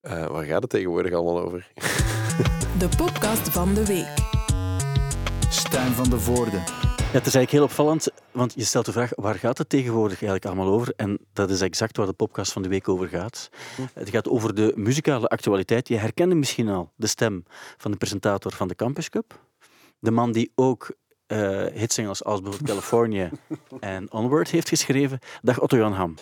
Eh, waar gaat het tegenwoordig allemaal over? De podcast van de week. Stijn van de Voorde. Ja, het is eigenlijk heel opvallend, want je stelt de vraag waar gaat het tegenwoordig eigenlijk allemaal over? En dat is exact waar de podcast van de week over gaat. Het gaat over de muzikale actualiteit. Je herkende misschien al de stem van de presentator van de Campus Cup. De man die ook uh, hitsingles als bijvoorbeeld California en Onward heeft geschreven. Dag Otto-Jan Ham.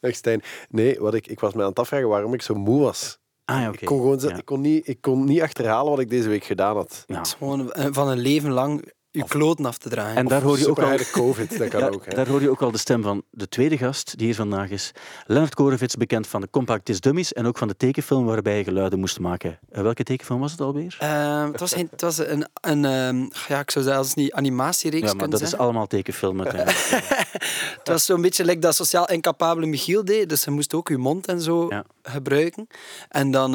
Dag Stijn. Nee, wat ik, ik was me aan het afvragen waarom ik zo moe was. Ah, ja, okay. ik, kon gewoon, Ja. ik, kon niet, ik kon niet achterhalen wat ik deze week gedaan had. Ja. Het is gewoon eh, van een leven lang je kloten af te dragen. En daar hoor je ook al... de COVID, dat kan Ja, ook. Hè. daar hoor je ook al de stem van de tweede gast die hier vandaag is. Leonard Korevits, bekend van de Compact Disc Dummies en ook van de tekenfilm waarbij je geluiden moest maken. Eh, welke tekenfilm was het alweer? Ehm, het, was een, het was een, een ehm, ja, ik zou zelfs niet animatiereeks ja, maar dat is allemaal tekenfilm uiteindelijk. Het was zo'n beetje like dat sociaal incapabele Michiel deed. Dus je moest ook je mond en zo Ja. gebruiken. En dan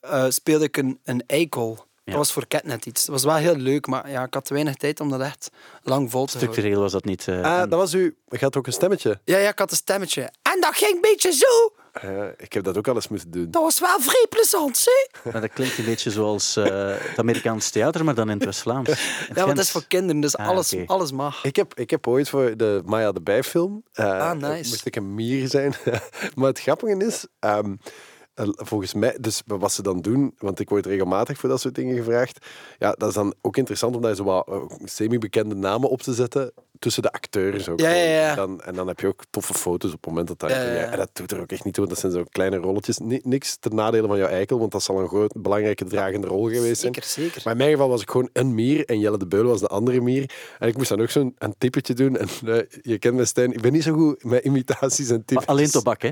eh, speelde ik een, een eikel. Ja. Dat was voor Catnet iets. Dat was wel heel leuk, maar ja, ik had te weinig tijd om dat echt lang vol te houden. Structureel was dat niet. eh, Ah, en- dat was u. Je had ook een stemmetje. Ja, ja, ik had een stemmetje. En dat ging een beetje zo. Eh, ik heb dat ook al eens moeten doen. Dat was wel vrij plezant, hè? Maar dat klinkt een beetje zoals eh, het Amerikaans theater, maar dan in het West-Vlaams. In Ja, want dat is voor kinderen, dus Ah, alles, alles mag. Ik heb, ik heb ooit voor de Maya de Bijfilm... eh, Ah, nice. Moest ik een mier zijn. maar het grappige is... ehm, eh, volgens mij... Dus wat ze dan doen... Want ik word regelmatig voor dat soort dingen gevraagd. Ja, dat is dan ook interessant om daar zo wat eh, semi-bekende namen op te zetten tussen de acteurs ook. Ja, ja, ja. En, dan, en dan heb je ook toffe foto's op het moment dat dat... Ja, ja, ja. En dat doet er ook echt niet toe, want dat zijn zo kleine rolletjes. Ni- niks ten nadele van jouw eikel, want dat zal een groot, belangrijke dragende rol geweest zijn. Zeker, zeker. Maar in mijn geval was ik gewoon een mier en Jelle de Beul was de andere mier. En ik moest dan ook zo'n een tippetje doen. En eh, je kent me, Stijn, ik ben niet zo goed met imitaties en Maar typetjes. alleen tobak, hè?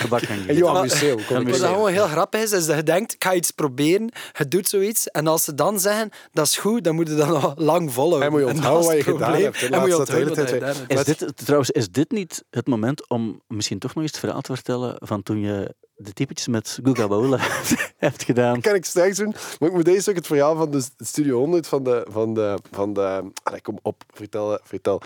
Tobak kan je En niet. Johan Maar- Museeuw. Dat gewoon heel grappig is, is dat je denkt, ik ga iets proberen, je doet zoiets, en als ze dan zeggen, dat is goed, dan moet je dat nog lang volhouden. En moet je onthouden wat je gedaan hebt. En moet je onthouden wat je Is dit, trouwens, is dit niet het moment om misschien toch nog eens het verhaal te vertellen van toen je de typetjes met Guga Baula hebt gedaan? Dat kan ik straks doen. Maar ik moet deze ook het verhaal van de Studio 100 van de... Van de, van de allee, kom op, vertel. vertel.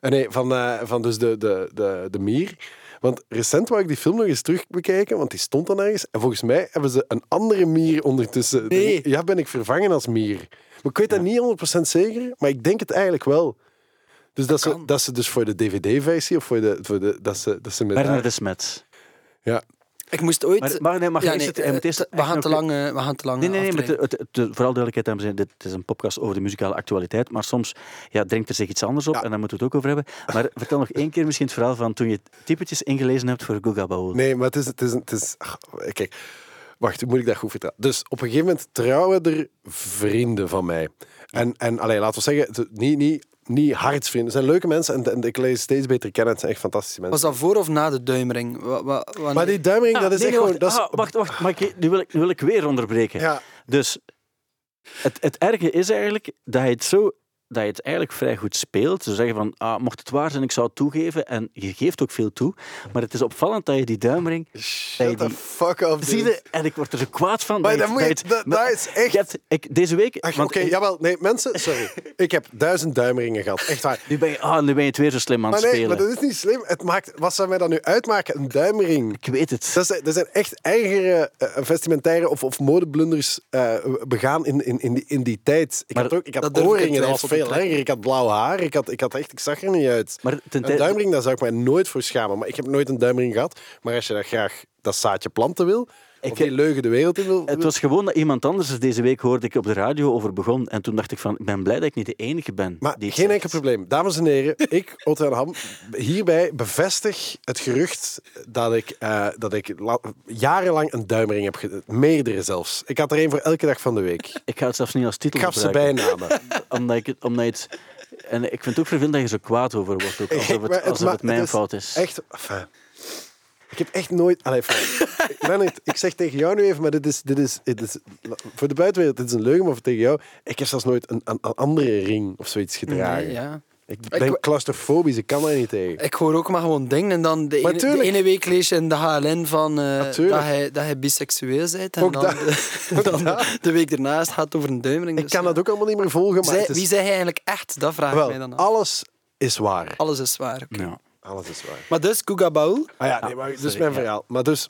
Eh, nee, van, eh, van dus de, de, de, de Mier. Want recent wou ik die film nog eens terug bekijken, want die stond dan ergens. En volgens mij hebben ze een andere Mier ondertussen. Nee. Ja, ben ik vervangen als Mier. Maar ik weet dat niet 100% zeker, maar ik denk het eigenlijk wel. Dus dat, ze, dat ze dus voor de DVD-versie of voor de, voor de... Dat ze, dat ze met Bernard de Smet. Ja. Ik moest ooit... Maar, maar nee, mag Ja, nee, het- eerst eh, we, echt gaan te lang, we gaan te lang Nee, nee, nee, maar het, het, het- vooral duidelijkheid, dames en heren, dit is een podcast over de muzikale actualiteit, maar soms ja, dringt er zich iets anders op Ja. en daar moeten we het ook over hebben. Maar vertel nog één keer misschien het verhaal van toen je typetjes ingelezen hebt voor Guga Baul. Nee, maar het is... Het is, het is ach, kijk, wacht, moet ik dat goed vertellen? Dus op een gegeven moment trouwen er vrienden van mij. En, en allee, laten we zeggen, het- niet, niet, niet hartsvrienden. Het zijn leuke mensen en, en ik lees steeds beter kennen. Het zijn echt fantastische mensen. Was dat voor of na de duimring? Wa- wa- wanneer- Maar die duimering, Ah, dat is nee, echt nee, gewoon... wacht, Dat is, ah, wacht, wacht, maar ik, nu, wil ik, nu wil ik weer onderbreken. ja, Dus het, het erge is eigenlijk dat je het zo dat je het eigenlijk vrij goed speelt. Ze zeggen van, ah, mocht het waar zijn, ik zou het toegeven. En je geeft ook veel toe. Maar het is opvallend dat je die duimring... dat je shut the die- fuck up, Zie je, en ik word er zo kwaad van. Maar dat dan moet je- dat- is echt- hebt- ik, deze week... Oké, ik- jawel. Nee, mensen, sorry. ik heb duizend duimeringen gehad. Echt waar. Nu ben, je, ah, nu ben je het weer zo slim aan Maar het nee, spelen. maar dat is niet slim. Het maakt, wat zou mij dan nu uitmaken? Een duimring. Ik weet het. Dat zijn, dat zijn echt eigere eh, vestimentaire of, of modeblunders eh, begaan in, in, in, die, in die tijd. Ik Maar had ook ik had oorringen, dat was veel langer. Ik had blauw haar. Ik, had, ik, had echt, ik zag er niet uit. Maar ten Een duimring, daar zou ik mij nooit voor schamen. Maar ik heb nooit een duimring gehad. Maar als je dat graag dat zaadje planten wil, Ik- of die leugen de wereld in wil... Het was gewoon dat iemand anders er deze week hoorde ik op de radio over begon. En toen dacht ik van, ik ben blij dat ik niet de enige ben. Maar die geen enkel probleem. Dames en heren, ik, Otto Ham, hierbij bevestig het gerucht dat ik, eh, dat ik la- jarenlang een duimring heb ge- Meerdere zelfs. Ik had er één voor elke dag van de week. Ik ga het zelfs niet als titel Ik gaf ze bijnamen. Omdat ik, het- omdat het... En ik vind het ook vervelend dat je zo kwaad over wordt. Ook, alsof het, alsof het mijn fout is. Echt, enfin, ik heb echt nooit... Allee, Leonard, ik zeg tegen jou nu even, maar dit is, dit, is, dit is... Voor de buitenwereld, dit is een leugen, maar voor tegen jou... Ik heb zelfs nooit een, een, een andere ring of zoiets gedragen. Nee, ja. Ik ben claustrofobisch, ik kan daar niet tegen. Ik hoor ook maar gewoon dingen en dan de ene, de ene week lees je in de HLN van eh, dat, hij, dat hij biseksueel bent en Ook dan, dat. de, dan de week daarna gaat het over een duimering. Ik dus kan ja. dat ook allemaal niet meer volgen, maar Zij- het is... Wie zei hij eigenlijk echt? Dat vraag ik mij dan af. alles is waar. Alles is waar. oké. Ja. Alles is waar. Maar dus, Guga Baul, Ah ja, nee, maar dus sorry, mijn ja. verhaal. Maar dus,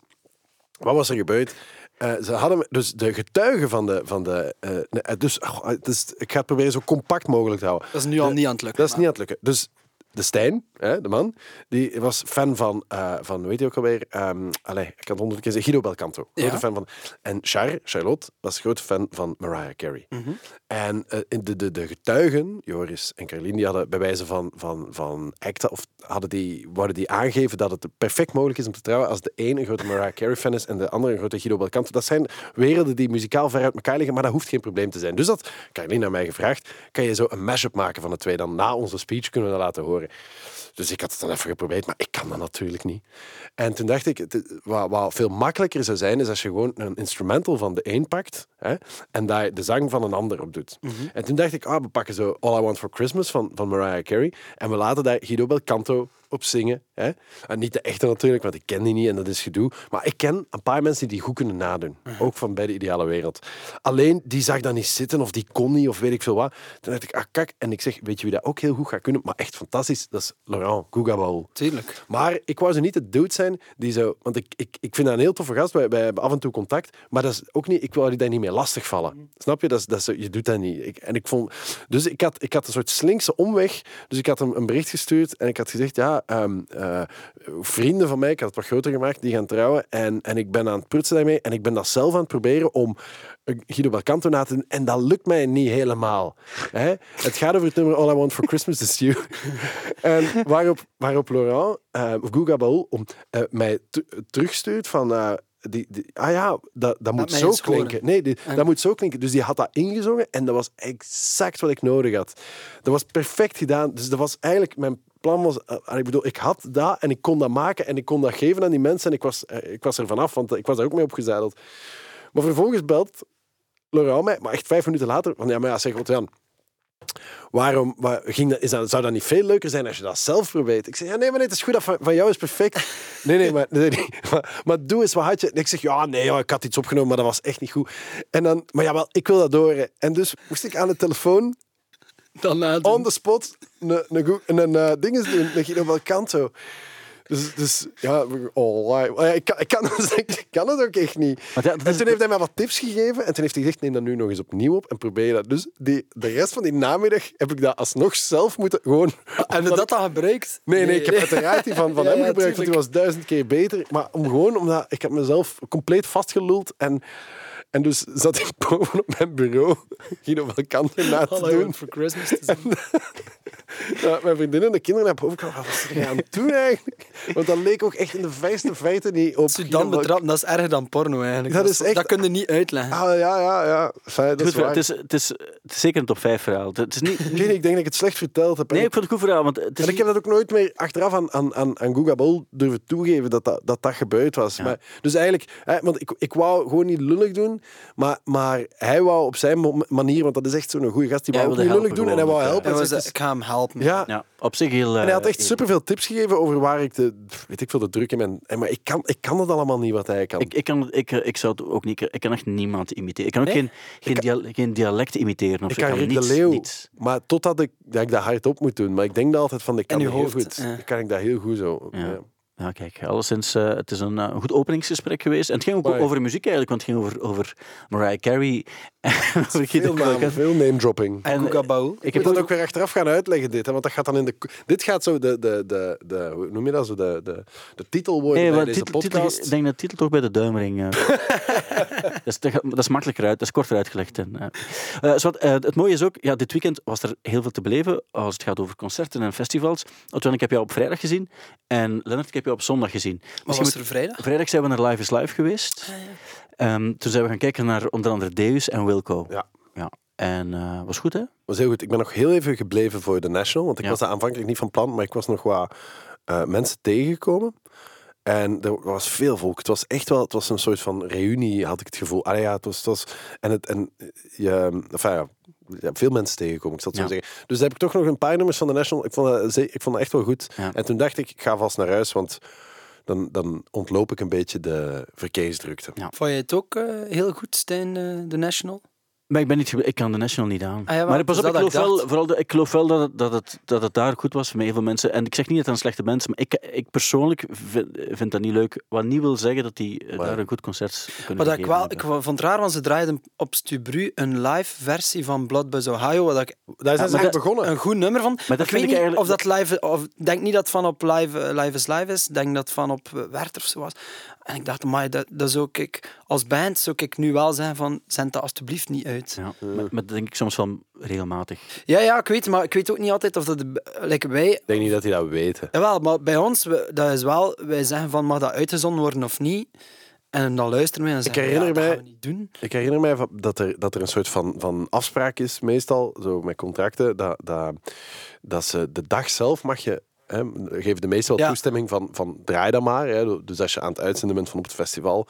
wat was er gebeurd? eh, ze hadden dus de getuigen van de. Van de eh, eh, dus, oh, het is, ik ga het proberen zo compact mogelijk te houden. Dat is nu al De- niet aan het lukken. Dat is niet aan het lukken. Dus de Stijn, hè, de man, die was fan van, eh van weet je ook alweer, ehm allez, ik kan het honderd keer zeggen, Guido Belcanto. Grote Ja. fan van. En Char, Charlotte, was grote fan van Mariah Carey. Mhm. En eh, de, de, de getuigen, Joris en Carlien, die hadden bij wijze van, van, van acta, of hadden die, wouden die aangeven dat het perfect mogelijk is om te trouwen als de een een grote Mariah Carey fan is en de andere een grote Guido Belcanto. Dat zijn werelden die muzikaal ver uit elkaar liggen, maar dat hoeft geen probleem te zijn. Dus dat Carlien aan mij gevraagd, kan je zo een mashup maken van de twee? Dan na onze speech kunnen we dat laten horen. Dus ik had het dan even geprobeerd, maar ik kan dat natuurlijk niet. En toen dacht ik, wat, wat veel makkelijker zou zijn, is als je gewoon een instrumental van de een pakt hè, en daar de zang van een ander op doet. En toen dacht ik, ah, we pakken zo All I Want For Christmas van, van Mariah Carey en we laten daar Guido Belcanto op zingen. Hè. En niet de echte natuurlijk, want ik ken die niet en dat is gedoe. Maar ik ken een paar mensen die die goed kunnen nadoen. Ook van bij de ideale wereld. Alleen, die zag dat niet zitten of die kon niet of weet ik veel wat. Toen dacht ik, ah kak. En ik zeg, weet je wie dat ook heel goed gaat kunnen, maar echt fantastisch? Dat is Laurent Gougabal. Tuurlijk. Maar ik wou ze niet de dude zijn die zo... Want ik, ik, ik vind dat een heel toffe gast. Wij, wij hebben af en toe contact. Maar dat is ook niet, ik wou die daar niet mee lastigvallen. Snap je? Dat is, dat is, je doet dat niet. Ik, en ik vond... Dus ik had, ik had een soort slinkse omweg. Dus ik had hem een bericht gestuurd. En ik had gezegd, ja... ehm, eh, vrienden van mij, ik had het wat groter gemaakt, die gaan trouwen. En, en ik ben aan het prutsen daarmee. En ik ben dat zelf aan het proberen om eh, Guido Belcanto na te doen. En dat lukt mij niet helemaal. Hè? Het gaat over het nummer All I Want For Christmas Is You. en waarop, waarop Laurent, uh, of Guga Baul, om, eh, mij terugstuurt van... eh, die, die, ah ja, dat, dat moet zo klinken. Nee, die- dat moet zo klinken. Dus die had dat ingezongen en dat was exact wat ik nodig had. Dat was perfect gedaan. Dus dat was eigenlijk... Mijn plan was... eh, ik bedoel, ik had dat en ik kon dat maken en ik kon dat geven aan die mensen en ik was, eh, ik was er vanaf, want ik was daar ook mee opgezadeld. Maar vervolgens belt Laurent mij, maar echt vijf minuten later, van ja, maar ja, zeg wat Jan, waarom waar, ging dat, is dat, zou dat niet veel leuker zijn als je dat zelf probeert? Ik zeg, ja, nee, maar nee, het is goed, dat van, van jou is perfect. Nee, nee, maar, nee, nee, maar, maar doe eens, wat had je? En ik zeg, ja, nee, ja, ik had iets opgenomen, maar dat was echt niet goed. En dan, maar ja, wel, ik wil dat horen. En dus moest ik aan de telefoon, Dan on the spot, een, een, goe- een, eh, doen, een Guido Belcanto. Dus, dus ja, oh, ja, ik, kan, ik, kan, ik kan het ook echt niet. Dat en toen heeft hij mij wat tips gegeven en toen heeft hij gezegd, neem dat nu nog eens opnieuw op en probeer dat. Dus die, de rest van die namiddag heb ik dat alsnog zelf moeten gewoon... En dat dan gebruikt? Nee, nee, ik heb uiteraard die van, van Ja, hem ja, gebruikt, want die was duizend keer beter. Maar om gewoon, omdat ik heb mezelf compleet vastgeluld en... En dus zat ik boven op mijn bureau Guido Belcanto na te doen. For Christmas te zien. Ja, mijn vriendin en de kinderen naar boven kwamen. Wat was er aan het doen eigenlijk? Want dat leek ook echt in de vijfste feiten niet op. Als je dan betrapt, dat is erger dan porno eigenlijk. Dat is echt- Dat kun je niet uitleggen. Ah, ja, ja, ja. Fijn, dat Goed is waar. Het, is, het, is, het is zeker een top 5 verhaal. Het is niet, Ik denk dat ik het slecht verteld heb. Nee, ik vond het een goed verhaal. Want het is en ik heb dat ook nooit meer achteraf aan, aan, aan, aan Google Bol durven toegeven dat dat, dat, dat gebeurd was. Maar, dus eigenlijk, hè, want ik, ik wou gewoon niet lullig doen, maar, maar hij wou op zijn manier, want dat is echt zo'n goede gast, die Ja, wou ook hij niet lullig doen en hij wou helpen was zegt, dat, ik ga hem helpen. ja, ja, op zich heel... En hij had eh, echt superveel tips gegeven over waar ik de, weet ik veel, de druk in ben. En Maar ik kan, ik kan het allemaal niet wat hij kan. Ik, ik, kan, ik, eh, ik zou het ook niet... Ik kan echt niemand imiteren. Ik kan ook geen, geen, dia- geen dialect imiteren. Of ik kan Rick niets, de Leeuw, niets. maar totdat ik, dat ik dat hardop moet doen. Maar ik denk dat altijd van, ik kan heel hoofd, goed. Dan kan ik dat heel goed zo. Ja. Ja. Ja, kijk, alleszins, eh, het is een, eh, een goed openingsgesprek geweest. En het ging ook over muziek eigenlijk, want het ging over, over Mariah Carey. Veel, namen, veel name dropping. En. Ik Ik heb moet dan ook- weer achteraf gaan uitleggen dit, hè, want dat gaat dan in de... Dit gaat zo de, de, de, de hoe noem je dat, zo de, de, de titel worden Nee, bij deze titel, titel, podcast. ik denk dat de titel toch bij de duimring. eh. dat, is, dat, dat is makkelijker uit, dat is korter uitgelegd. En, eh. Eh, zwart, eh, het mooie is ook, ja, dit weekend was er heel veel te beleven als het gaat over concerten en festivals. Otwan, ik heb jou op vrijdag gezien en Lennart, ik heb jou op zondag gezien. Maar Misschien was er vrijdag? Vrijdag zijn we naar Live is Live geweest. Ehm, toen zijn we gaan kijken naar onder andere Deus en Wilco. Ja. ja. En eh was goed, hè? was heel goed. Ik ben nog heel even gebleven voor de National, want ik Ja. was daar aanvankelijk niet van plan, maar ik was nog wat eh, mensen tegengekomen. En er was veel volk. Het was echt wel, het was een soort van reunie, had ik het gevoel. Allee, ja, het was, het was en het, en je, enfin, ja, hebt veel mensen tegengekomen, ik zal het Ja. zo zeggen. Dus heb ik toch nog een paar nummers van de National. Ik vond dat, ze- ik vond dat echt wel goed. Ja. En toen dacht ik, ik ga vast naar huis, want dan, dan ontloop ik een beetje de verkeersdrukte. Ja. Vond je het ook eh, heel goed, Stijn, eh, de National? Maar ik ben niet, ik kan de National niet aan. Ah, ja, maar wel, pas op, ik geloof, wel, vooral de, ik geloof wel dat het, dat, het, dat het daar goed was met heel veel mensen. En ik zeg niet dat het een slechte is, maar ik, ik persoonlijk vind, vind dat niet leuk. Wat niet wil zeggen dat die eh, Maar- daar een goed concert kunnen Maar dat ik, wel, ik vond het raar, want ze draaiden op Stubru een live versie van Blood Buzz Ohio, wat ik Daar zijn ze maar dat- begonnen. een goed nummer van. dat ik vind weet ik niet eigenlijk- of dat live... Of, denk niet dat het van op live, eh, live is Live is. Ik denk dat het van op eh, Werther of zo was. En ik dacht, maar dat, dat zou ik... Als band zou ik nu wel zeggen van, zend dat alsjeblieft niet uit. Ja, maar, maar dat denk ik soms wel regelmatig. Ja, ja, ik weet, maar ik weet ook niet altijd of dat... Like wij, Ik denk niet dat die dat weten. Jawel, maar bij ons, we- dat is wel... Wij zeggen van, mag dat uitgezonden worden of niet? En dan luisteren we en zeggen we, herinner ja, dat mij- gaan we niet doen. Ik herinner mij van- dat er, dat er een soort van, van afspraak is, meestal, zo met contracten, dat, dat, dat ze de dag zelf mag je, hè, geven de meestal wel Ja. toestemming van, van draai dat maar. Hè, dus als je aan het uitzenden bent van op het festival,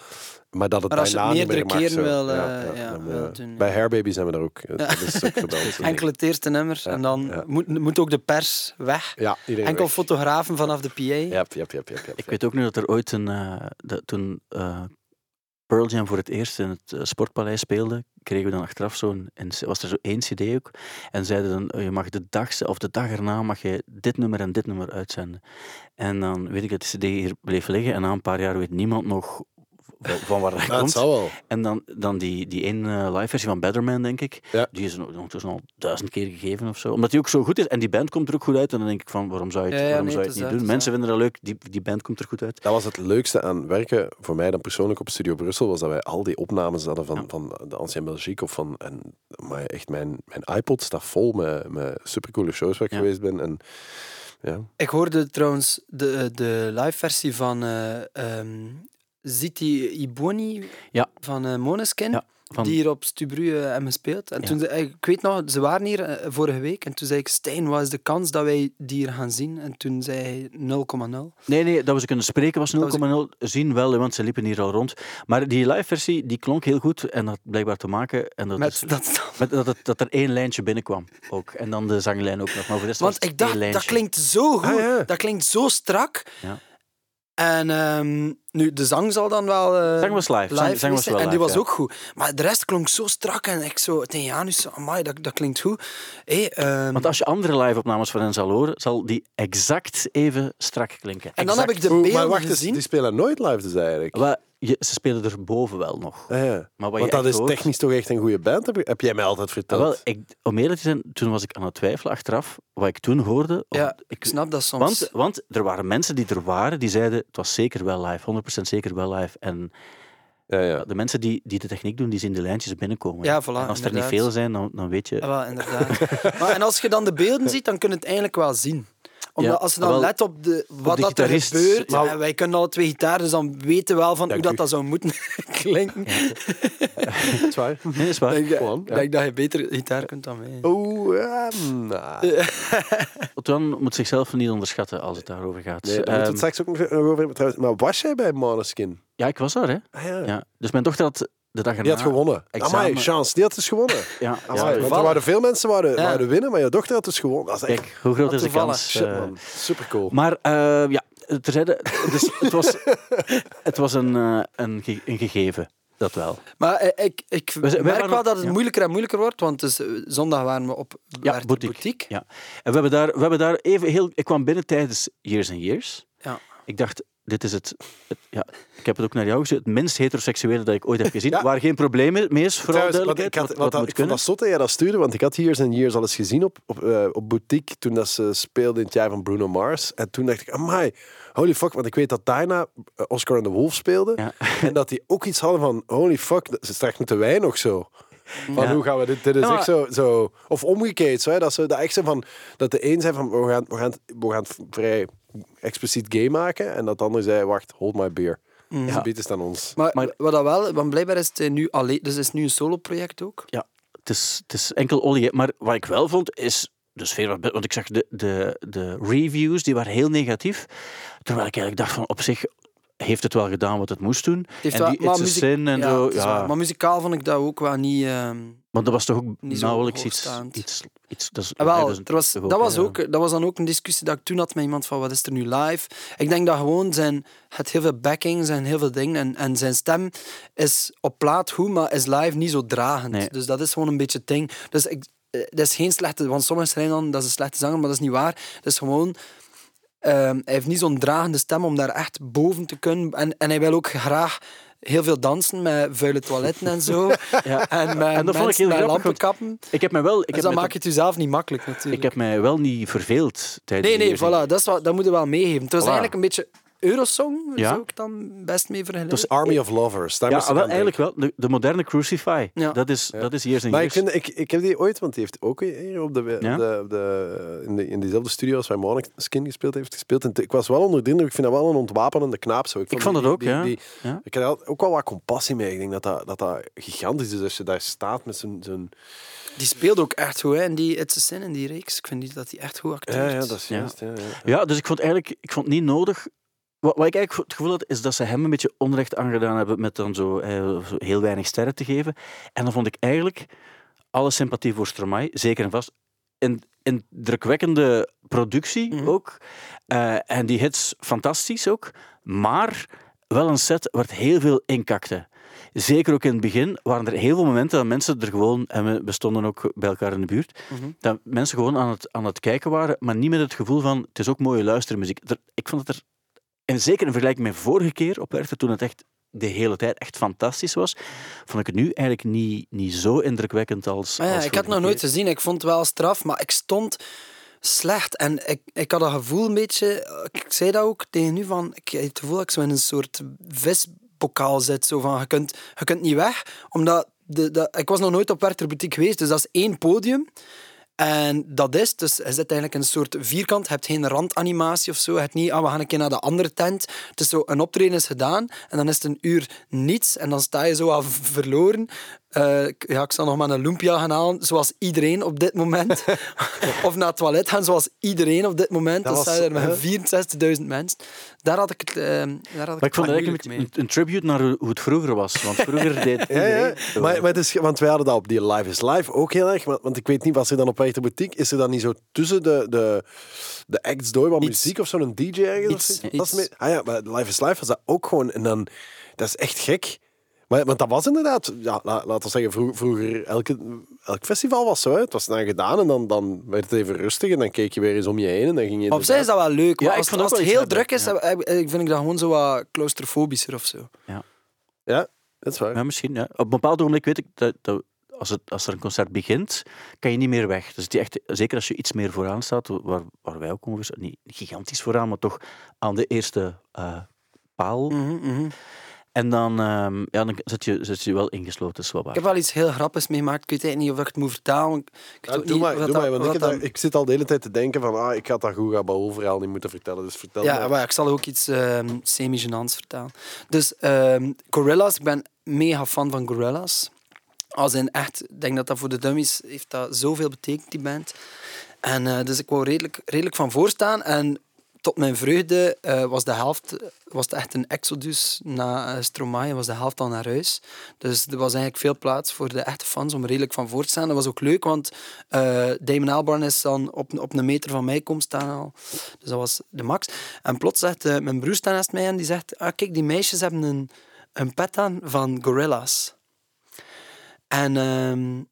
maar dat het Maar als je daarna het niet meer meerdere mag. keren zo. wil, eh, ja, dan, wil eh, doen, Bij ja. Hairbaby zijn we daar ook. eh, Dat is ook gebeld. Enkel het eerste nummer. Ja, En dan ja. moet, moet ook de pers weg. Ja, Enkel weg. fotografen vanaf de PA. Yep, yep, yep, yep, yep, Ik yep. weet ook nu dat er ooit een... eh, dat toen eh, Pearl Jam voor het eerst in het eh, Sportpaleis speelde, kregen we dan achteraf zo'n... Was er zo één cd ook. En zeiden dan, eh, je mag de dag, of de dag erna mag je dit nummer en dit nummer uitzenden. En dan weet ik dat de cd hier bleef liggen en na een paar jaar weet niemand nog van, waar dat Ja, komt. wel. En dan, dan die, die één live versie van Betterman, denk ik. Ja. Die is nog- ondertussen al duizend keer gegeven of zo. Omdat die ook zo goed is. En die band komt er ook goed uit. En dan denk ik van, waarom zou je het, Ja, ja, waarom nee, zou je het het is niet doen? Mensen vinden dat leuk. Die, die band komt er goed uit. Dat was het leukste aan werken, voor mij dan persoonlijk op Studio Brussel, was dat wij al die opnames hadden van, Ja. van de Ancien Belgique of van... En, maar echt, mijn, mijn iPod staat vol met, met supercoole shows waar ik Ja. geweest ben. En, ja. Ik hoorde trouwens de, de live versie van eh ehm Ziti Iboni Ja. van eh Måneskin. Ja, van- Die hier op Stubru eh, hebben gespeeld. En Ja. toen, zei- ik weet nog, ze waren hier eh, vorige week. En toen zei ik, Stijn, wat is de kans dat wij die hier gaan zien? En toen zei hij 0,0. Nee, nee, dat we ze kunnen spreken was 0,0. was- Zien wel, want ze liepen hier al rond. Maar die live versie, die klonk heel goed. En dat had blijkbaar te maken... En dat Met is, dat met dat, dat er één lijntje binnenkwam ook. En dan de zanglijn ook nog. Maar voor de Want ik dacht, dat klinkt zo goed. Ah, ja. Dat klinkt zo strak. Ja. En ehm, nu, de zang zal dan wel... eh, Zang was live. Zang- zang was zijn. wel En die was ja. ook goed. Maar de rest klonk zo strak. En ik zo tegen Janus, zo, amai, dat, dat klinkt goed. Hey, ehm, Want als je andere live-opnames van hen zal horen, zal die exact even strak klinken. en dan heb ik de beelden maar wacht eens, die spelen nooit live dus eigenlijk. Je, ze spelen er boven wel nog. Ah, ja. Maar wat Want dat is hoort- technisch toch echt een goede band, heb, je- heb jij mij altijd Ah, verteld. wel, ik, om eerlijk te zijn, toen was ik aan het twijfelen achteraf, wat ik toen hoorde. Ja, ik, ik snap dat soms. want, want er waren mensen die er waren, die zeiden, het was zeker wel live, 100% zeker wel live. En ja, ja. de mensen die, die de techniek doen, die zien de lijntjes binnenkomen. Ja, voilà, en als er niet veel zijn, dan, dan weet je... Ja, wel, inderdaad. maar, en als je dan de beelden ziet, dan kun je het eigenlijk wel zien. Omdat Ja, als je dan wel, let op, de, wat de dat er gebeurt, Maar- en wij kunnen alle twee gitaar, dus dan weten we wel van Ja, hoe dat, dat zou moeten klinken. Dat is waar. Nee, dat is waar. Ik denk, Gewoon, denk dat je beter gitaar kunt dan mij. Oeh, ja, nou. Otwan moet zichzelf niet onderschatten als het daarover gaat. Nee, daar moeten we Ehm, het straks ook nog over hebben. Maar was jij bij Måneskin? ja, ik was daar, hè. Ah, ja. Ja. Dus mijn dochter had de dag erna... Die had gewonnen. examen- Amai, chance, die had dus gewonnen. Ja, Amai, ja, want er waren veel mensen wouden, Ja. wouden winnen, maar je dochter had dus gewonnen. Dat is echt Kijk, hoe groot is de kans? shit, eh, man. Super cool. Maar eh, ja, terzijde, dus het was, het was een, eh, een, ge- een gegeven, dat wel. Maar ik, ik We zijn- wij merk waren wel op- dat het ja. moeilijker en moeilijker wordt, want dus, zondag waren we op Ja, boutique. boutique. Ja. En we hebben daar, we hebben daar even heel... Ik kwam binnen tijdens Years and Years. Ja. Ik dacht, dit is het, het- Ja, ik heb het ook naar jou gezegd. Het minst heteroseksuele dat ik ooit heb gezien. Ja. Waar geen probleem mee is, vooral Trouwens, duidelijkheid. ik, had, wat, wat, wat dat- moet ik vond kunnen. dat zot dat jij dat stuurde, want ik had Years and Years al eens gezien op, op, eh, op Boutique toen dat ze speelde in het jaar van Bruno Mars. En toen dacht ik, amai, holy fuck, want ik weet dat daarna eh, Oscar and the Wolf speelde. Ja. En dat die ook iets hadden van, holy fuck, ze straks moeten wij nog zo. Van Ja. hoe gaan we dit? Dit is Ja, maar- echt zo, zo. Of omgekeerd, zo, hè, dat ze dat echt zo van. Dat de een zei van we gaan, we gaan, we gaan vrij expliciet gay maken. En dat de ander zei, wacht, hold my beer. Mhm. Ja. Biedt is aan ons. Maar, Maar- wat dat wel, want blijkbaar is het eh, nu alleen, dus is het nu een solo-project ook. Ja, het is, het is enkel olie. Maar wat ik wel vond, is de sfeer... Want ik zag de, de, de reviews, die waren heel negatief. Terwijl ik eigenlijk dacht van, op zich... heeft het wel gedaan wat het moest doen. heeft en wel- maar It's a muziek- Sin en ja, zo. het Ja. Maar muzikaal vond ik dat ook wel niet... ehm, maar dat was toch ook Niet nauwelijks iets, iets, iets... Dat is, Ah, wel, dat was, toch dat, was ja. ook, dat was dan ook een discussie dat ik toen had met iemand van wat is er nu live. Ik denk dat gewoon zijn, het heel veel backing zijn heel veel dingen en, en zijn stem is op plaat goed, maar is live niet zo dragend. Nee. Dus dat is gewoon een beetje het ding. Dus ik, eh, dat is geen slechte, want sommigen zeggen dan dat is een slechte zanger, maar dat is niet waar. Het is gewoon ehm, hij heeft niet zo'n dragende stem om daar echt boven te kunnen. En, en hij wil ook graag heel veel dansen met vuile toiletten en zo. Ja. En met En dat vond ik heel grappig, lampenkappen. Ik heb mij wel... Ik Dus heb dan mij maak je het jezelf niet makkelijk natuurlijk. Ik heb mij wel niet verveeld tijdens Nee, nee, voilà, dat, is wat, dat moet je wel meegeven. Het was Voilà. eigenlijk een beetje Eurosong, Ja. zou ik dan best mee vergelijken. Dus Army of Lovers. Daar Ja, wel, eigenlijk wel. De, de moderne Crucify. Ja. Dat, is, dat is years and Maar ik, vind, ik, ik heb die ooit, want die heeft ook hier op de, de, de, in, de, in diezelfde studio als waar Måneskin gespeeld heeft gespeeld. En ik was wel onder de indruk. Ik vind dat wel een ontwapenende knaap. Zo. Ik vond die- het ook, die- ja. die- Ja. Ik heb er ook wel wat compassie mee. Ik denk dat dat, dat, dat gigantisch is als je daar staat met zo'n... zo'n Die speelde ook echt goed, hè, in die It's a Sin, in die reeks. Ik vind die, dat hij echt goed acteert. ja, ja, dat is juist. Ja. Ja, Ja, dus ik vond eigenlijk ik vond het niet nodig. Wat, wat ik eigenlijk het gevoel had, is dat ze hem een beetje onrecht aangedaan hebben met dan zo, eh, zo heel weinig sterren te geven. En dan vond ik eigenlijk alle sympathie voor Stromae, zeker en vast. Een indrukwekkende productie Mhm. ook. Eh, en die hits fantastisch ook. Maar wel een set waar het heel veel inkakte. Zeker ook in het begin waren er heel veel momenten dat mensen er gewoon, en we- stonden ook bij elkaar in de buurt, Mhm. dat mensen gewoon aan het, aan het kijken waren, maar niet met het gevoel van het is ook mooie luistermuziek. Er- ik vond het er, en zeker in vergelijking met vorige keer op Werchter, toen het echt de hele tijd echt fantastisch was, vond ik het nu eigenlijk niet, niet zo indrukwekkend als. Ja, als ik had het nog nooit gezien. Ik vond het wel straf, maar ik stond slecht. En ik, ik had dat gevoel een beetje... Ik zei dat ook tegen u, van... Ik heb het gevoel dat ik zo in een soort visbokaal zit. Zo van, je kunt, je kunt niet weg, omdat... De, de, ik was nog nooit op Werchter Boutique geweest, dus dat is één podium. En dat is, dus je zit eigenlijk een soort vierkant. Je hebt geen randanimatie of zo. Je hebt niet, ah, we gaan een keer naar de andere tent. Het is zo, een optreden is gedaan en dan is het een uur niets. En dan sta je zo al verloren. Eh, ik- ja, ik zal nog maar een lumpia gaan halen, zoals iedereen op dit moment. of naar het toilet gaan, zoals iedereen op dit moment. Dat was- je er met 64.000 mensen. Daar had ik het, eh, daar had ik Maar ik vond eigenlijk een, mee. een, een tribute naar hoe het vroeger was. Want vroeger deed Ja. Maar, maar het is, want wij hadden dat op die Live is Live ook heel erg. Want, want ik weet niet, was er dan op Werchter Boutique, is er dan niet zo tussen de, de, de acts door wat Iets. muziek of zo'n DJ ergens? Iets, of zoiets? iets. Dat is mee- ah ja, maar Live is Live was dat ook gewoon. En dan, dat is echt gek. Maar, want dat was inderdaad, ja, la- laten we zeggen, vroeg- vroeger, elke, elk festival was zo. Hè. Het was dan gedaan en dan, dan werd het even rustig en dan keek je weer eens om je heen en dan ging je... Op zich is dat wel leuk, maar Ja, ik als, vond als het heel druk is, heb- heb- vind ik dat gewoon zo wat claustrofobischer of zo. Ja, dat is waar. Ja, misschien. Ja. Op een bepaald ogenblik weet ik dat, dat als, het, als er een concert begint, kan je niet meer weg. Dus die echt, zeker als je iets meer vooraan staat, waar, waar wij ook ongeveer, niet gigantisch vooraan, maar toch aan de eerste eh, paal. Mhm, mhm. En dan, ehm, ja, dan zit, je, zit je wel ingesloten, is. Ik heb wel iets heel grappigs meegemaakt. Ik weet eigenlijk niet of ik het moet vertalen. Ik Ja, doe niet maar, doe dat- maar want ik, zit al de hele tijd te denken van ah, ik had dat goed Gabao verhaal niet moeten vertellen, dus vertel Ja, maar. maar ik zal ook iets ehm semi-genants vertellen. Dus ehm Gorillaz, ik ben mega fan van Gorillaz. Als in echt, ik denk dat dat voor de dummies heeft dat zoveel betekend, die band. En eh, dus ik wou redelijk, redelijk van voorstaan. En tot mijn vreugde eh, was de helft was het echt een exodus na eh, Stromae. Was de helft al naar huis. Dus er was eigenlijk veel plaats voor de echte fans om redelijk van voor te staan. Dat was ook leuk, want eh Damon Albarn is dan op, op een meter van mij komen staan al. Dus dat was de max. En plots zegt mijn broer staat naast mij en die zegt: ah, Kijk, die meisjes hebben een, een pet aan van Gorillaz. En, ehm,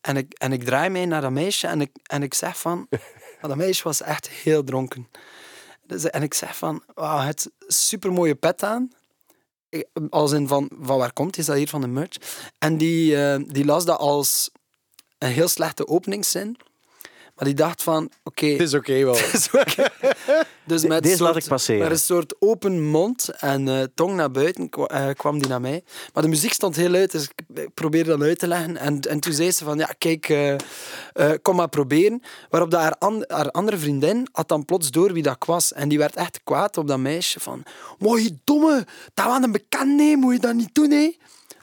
en, ik, en ik draai mij naar dat meisje en ik, en ik zeg van... maar dat meisje was echt heel dronken. Dus, en ik zeg van, wauw, het supermooie pet aan. Als in van, van waar komt? Is dat hier van de merch? En die, eh, die las dat als een heel slechte openingszin. Maar die dacht van, oké... Het is oké wel. is dus met Deze een laat soort- ik passeren. Met een soort open mond en eh, tong naar buiten kwa- eh, kwam die naar mij. Maar de muziek stond heel luid, dus ik probeerde dat uit te leggen. En, en toen zei ze van, ja, kijk, eh, kom maar proberen. Waarop dat haar, an- haar andere vriendin had dan plots door wie dat was. En die werd echt kwaad op dat meisje van, mooi domme, dat was een bekend, nee, moet je dat niet doen, hè?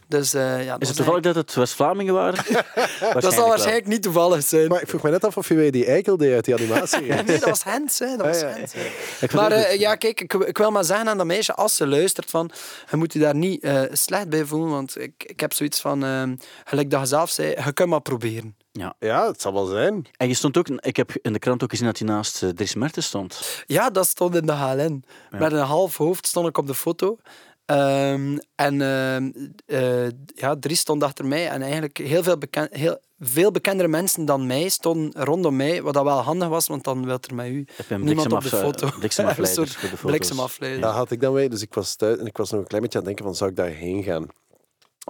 Dus, eh, ja, dat Is was het toevallig dat het West-Vlamingen waren? Dat zal waarschijnlijk niet toevallig zijn. Maar ik vroeg me net af of je die eikel deed uit die animatie. Nee, dat was Hens. Hè. Dat was Ah, ja. Hens. Ik vind Maar eh, ja, kijk, ik, ik wil maar zeggen aan dat meisje, als ze luistert, van, je moet je daar niet eh, slecht bij voelen, want ik, ik heb zoiets van, ehm, gelijk dat je zelf zei, je kunt maar proberen. Ja, het zal wel zijn. En je stond ook, ik heb in de krant ook gezien dat hij naast Dries Mertens stond. Ja, dat stond in de HLN. Met een half hoofd stond ik op de foto. Ehm, en ehm, eh, ja, Dries stond achter mij en eigenlijk heel veel, beken heel, veel bekendere mensen dan mij stonden rondom mij, wat dat wel handig was, want dan wil er met u niemand op de foto. bliksemafleider bliksemafleider. Dat had ik dan mee. Dus ik was thuis en ik was nog een klein beetje aan het denken van, zou ik daarheen gaan?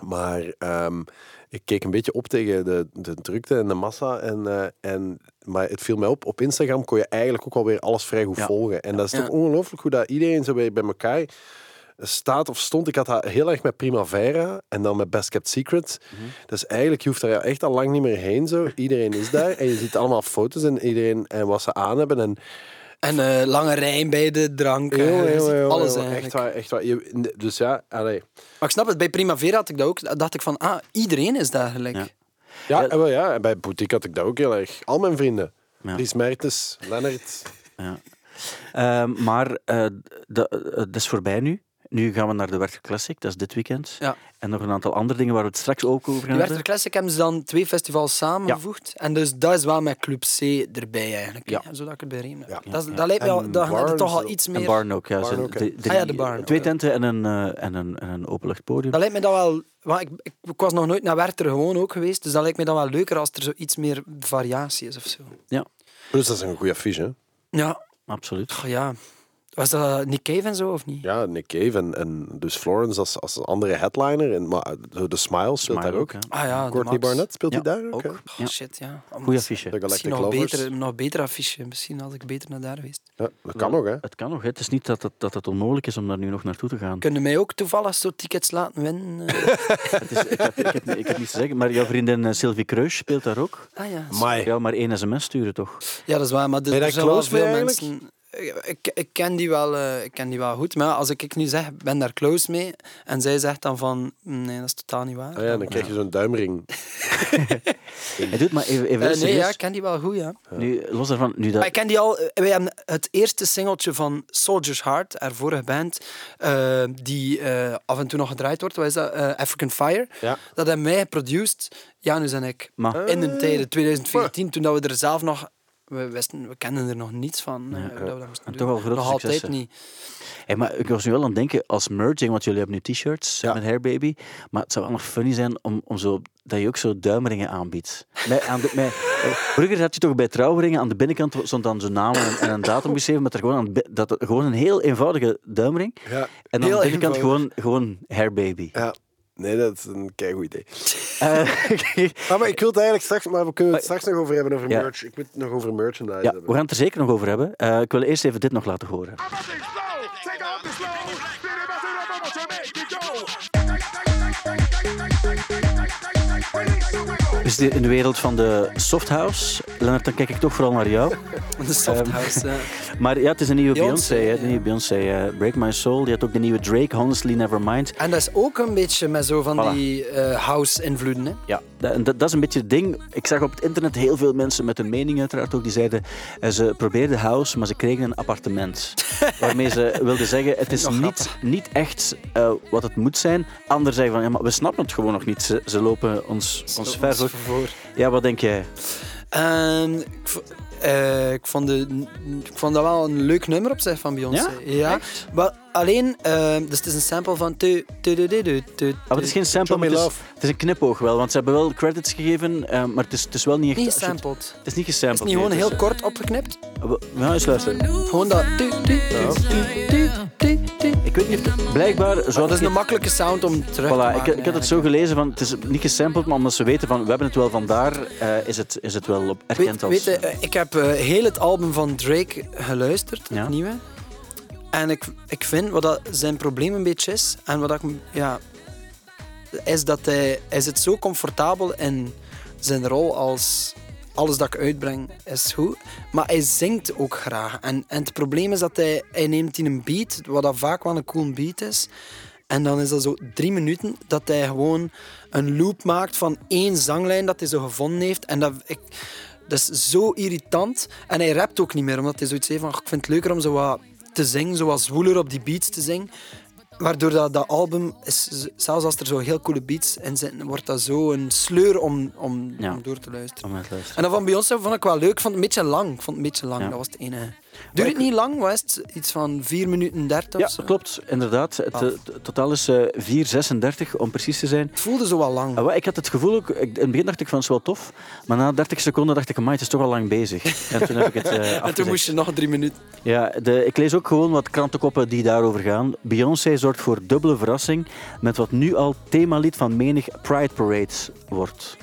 Maar ehm, ik keek een beetje op tegen de, de drukte en de massa. En, eh, en, maar het viel mij op, op Instagram kon je eigenlijk ook alweer alles vrij goed Ja. volgen. En dat is Ja. toch ongelooflijk hoe dat iedereen zo bij, bij elkaar staat of stond. Ik had dat heel erg met Primavera en dan met Best Kept Secret. Dus eigenlijk, je hoeft daar echt al lang niet meer heen. Zo. Iedereen is daar en je ziet allemaal foto's en iedereen en wat ze aan hebben. En En eh, lange rij bij de drank. en Heel, je heel, ziet heel, alles eigenlijk. Echt waar, echt waar. Je- dus ja, allee. Maar ik snap het, bij Primavera had ik dat ook. Da- dacht ik van, ah, iedereen is daar gelijk. Ja. Ja, Ja. en wel, ja, en bij Boutique had ik dat ook heel erg. Al mijn vrienden. Ja. Dries Mertens, Lennart. Ja. Ehm, maar eh, eh, dat is voorbij nu. Nu gaan we naar de Werchter Classic, dat is dit weekend. Ja. En nog een aantal andere dingen waar we het straks ook over gaan hebben. Werchter Classic hebben ze dan twee festivals samengevoegd. En dus dat is wel met Club C erbij eigenlijk. Ja. Zodat ik het bij Riem heb. Ja. Dat, is- Ja. dat lijkt me En dan gaat toch al iets En meer... Barn ook, ja. Barn ook, drie- Ah ja, de Barn. Twee Ja. tenten en een, eh, en een, en een openluchtpodium. Dat lijkt me dan wel... Want ik, ik, ik was nog nooit naar Werchter gewoon ook geweest, dus dat lijkt me dan wel leuker als er zo iets meer variatie is of zo. Dus dat is een goede affiche, hè? Ja, Absoluut. oh ja. Was dat Nick Cave en zo, of niet? Ja, Nick Cave en, en dus Florence als, als andere headliner. En, maar de Smile speelt Smile daar ook. Ah ja, Courtney. Barnett speelt Ja, hij daar ook. ook. hè? Oh, shit, ja. Goeie affiche. De Misschien Galactic nog Lovers. beter, nog beter affiche. Misschien had ik beter naar daar geweest. Ja, dat kan nog, hè? Het kan nog. Hè. Het is niet dat het, dat het onmogelijk is om daar nu nog naartoe te gaan. Kunnen mij ook toevallig zo tickets laten winnen? eh? Het is, ik, heb, ik, heb, ik heb niets te zeggen, maar jouw vriendin eh, Sylvie Kruis speelt daar ook. ah ja. Ja, maar één sms sturen toch? Ja, dat is waar. Maar de, er zijn wel veel eigenlijk? mensen... Ik, ik, ken die wel, eh, ik ken die wel goed. Maar als ik, ik nu zeg, ik ben daar close mee, en zij zegt dan van, nee, dat is totaal niet waar. Ah ja, dan krijg je zo'n duimring. Hij doet maar even, even Eh, nee, ja, ik ken die wel goed, ja. Nu, los daarvan, nu Maar dat... ik ken die al... eh, Wij hebben het eerste singeltje van Soldier's Heart, haar vorige band, die eh, af en toe nog gedraaid wordt. Wat is dat? African Fire. Ja. Dat hebben wij geproduced, Janus en ik. Maar, In de tijden 2014, toen dat we er zelf nog... We, wisten, we kenden er nog niets van. eh, hoe dat we dat moesten En doen. toch wel grote Nog altijd successen. niet. hey, maar ik was nu wel aan het denken, als merging, want jullie hebben nu t-shirts Ja. met Hair Baby, maar het zou wel nog funny zijn om, om zo, dat je ook zo duimringen aanbiedt. Met, aan de, met, eh, vroeger had je toch bij trouwringen, aan de binnenkant stond dan zo'n naam en, en een datum beschreven, met er gewoon, aan, dat, gewoon een heel eenvoudige duimring. Ja. En aan de binnenkant eenvoudig. gewoon, gewoon Hair Baby. ja. Nee, dat is een keigoed idee. Eh, Ah, maar ik wil het eigenlijk straks, maar we kunnen het straks nog over hebben, over Ja. merch. Ik moet het nog over merchandise ja, hebben. we gaan het er zeker nog over hebben. Eh, ik wil eerst even dit nog laten horen. We in de wereld van de softhouse. Lennart, dan kijk ik toch vooral naar jou. De softhouse. eh. Maar ja, het is een nieuwe Beyoncé, Beyoncé. hè, ja. De nieuwe Beyoncé. eh, Break My Soul. Die had ook de nieuwe Drake, Honestly Nevermind. En dat is ook een beetje met zo van Voilà. die eh, house-invloeden. hè. Ja, dat, dat, is een beetje het ding. Ik zag op het internet heel veel mensen met hun mening uiteraard ook. Die zeiden, eh, ze probeerden house, maar ze kregen een appartement. Waarmee ze wilden zeggen, het is niet, niet echt wat het moet zijn. Anderen zeggen van, ja, maar we snappen het gewoon nog niet. Ze, ze lopen ons, ons ver voor. Voor. Ja, wat denk jij? Ik, eh, ik, vond de, ik vond dat wel een leuk nummer op zich van Beyoncé. Ja? Maar alleen, eh, dus het is een sample van... tu- tu- tu- Ah, maar het is geen sample, maar het is, het is een knipoog wel. Want ze hebben wel credits gegeven, eh, maar het is, het is wel niet echt... Niet je het- gesampled. Het is niet Het gesampled. is niet gewoon nee, heel het kort opgeknipt. eh, gaan eens luisteren. Gewoon dat... Ik weet niet of het... Blijkbaar, Dat is een makkelijke sound om terug te Voilà, maken. ik, ik had het zo gelezen van het is niet gesampled, maar omdat ze weten van we hebben het wel vandaar, eh is, het, is het wel op, erkend als. weet je, eh, ik heb eh, heel het album van Drake geluisterd, Ja. het nieuwe. En ik, ik vind wat dat zijn probleem een beetje is, en wat ik, ja, is dat hij, hij zit zo comfortabel in zijn rol als alles dat ik uitbreng is goed. Maar hij zingt ook graag. En, en het probleem is dat hij, hij neemt in een beat, wat dat vaak wel een cool beat is. En dan is dat zo drie minuten dat hij gewoon een loop maakt van één zanglijn dat hij zo gevonden heeft. En dat, ik, is zo irritant. En hij rapt ook niet meer, omdat hij zoiets heeft van... "Ach, Ik vind het leuker om zo wat te zingen, zoals Woeler op die beats te zingen. Waardoor dat, dat album, is, zelfs als er zo heel coole beats in zitten, wordt dat zo een sleur om, om, Ja. om door te luisteren. Om luisteren. En dat van Beyoncé vond ik wel leuk. Ik vond het een beetje lang. Ik vond het een beetje lang. Ja. Dat was het enige. Duurt het niet lang? Wat is het? Iets van 4 minuten 30 Ja, klopt, inderdaad. Het, Ah. eh, totaal is eh 4,36 om precies te zijn. Het voelde zo wel lang. Ah, ik had het gevoel ook, in het begin dacht ik van het is wel tof, maar na 30 seconden dacht ik, amai, het is toch al lang bezig. En toen heb ik het eh en toen moest je nog drie minuten. Ja, de, ik lees ook gewoon wat krantenkoppen die daarover gaan. Beyoncé zorgt voor dubbele verrassing met wat nu al themalied van menig Pride Parade wordt.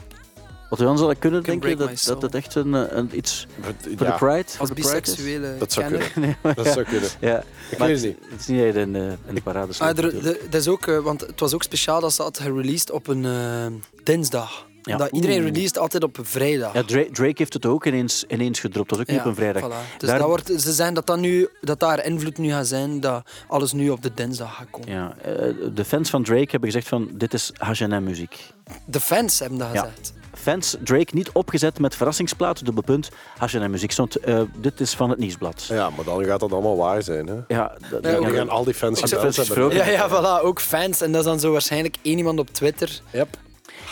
Wat we dan zouden kunnen denken dat, dat het echt een, eh, een, iets voor Ja, de Pride, Als is. biseksuele Dat zou kunnen. Dat zou kunnen. Ja, Ik maar weet het niet. het is niet in de, in de parade staat. Ah, er, de- dat is ook, eh, want het was ook speciaal dat ze had gereleased op een eh, dinsdag. Ja. Dat iedereen Oeh. released altijd op een vrijdag. Ja, Drake, Drake heeft het ook ineens, ineens gedropt. Dat was ook niet op een vrijdag. voilà. Dus Daar- dat wordt, ze zijn dat, dat, nu, dat daar invloed nu gaat zijn, dat alles nu op de dinsdag gaat komen. Ja, eh, de fans van Drake hebben gezegd van dit is H&M-muziek. De fans hebben dat Ja. gezegd. Fans Drake niet opgezet met verrassingsplaat, dubbel punt, H&M-muziek. Stond, eh, dit is van het nieuwsblad. Ja, maar dan gaat dat allemaal waar zijn. Hè? Ja, dat, Ja, gaan al die fans Als de gebeld fans hebben. gesproken. Ja, ja, voilà, ook fans. En dat is dan zo waarschijnlijk één iemand op Twitter. Yep.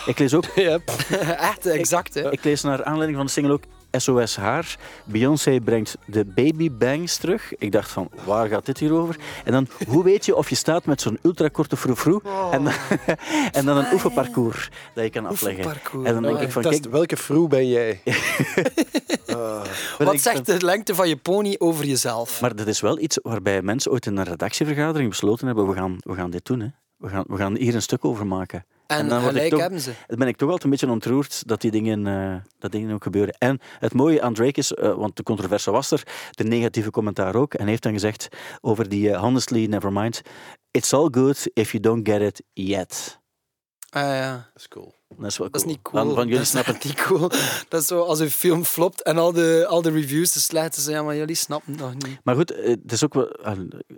Ik lees ook Yep. Echt, exact. Hè. Ik lees naar aanleiding van de single ook SOS Haar. Beyoncé brengt de baby bangs terug. Ik dacht van, waar gaat dit hier over? En dan, hoe weet je of je staat met zo'n ultrakorte froufrou en, dan- en dan een oefenparcours dat je kan afleggen. Oefenparcours. En dan denk ik van, Test, kijk, welke vroeg ben jij? ben Wat zegt de lengte van je pony over jezelf? Maar dat is wel iets waarbij mensen ooit in een redactievergadering besloten hebben, we gaan, we gaan dit doen. Hè. We, gaan, we gaan hier een stuk over maken. En, dan word ik gelijk toch- hebben ze. Dan ben ik toch altijd een beetje ontroerd dat die dingen, eh, dat dingen ook gebeuren. En het mooie aan Drake is, eh, want de controverse was er, de negatieve commentaar ook. En hij heeft dan gezegd over die eh, honestly, never mind, it's all good if you don't get it yet. Ah, ja. Dat is cool. Dat is, wel Dat is niet cool. Van, van jullie dat is snappen echt niet cool. Dat is zo als een film flopt en al de, al de reviews te sluiten. Ze ja, maar jullie snappen het nog niet. Maar goed, eh, het is ook wel, eh,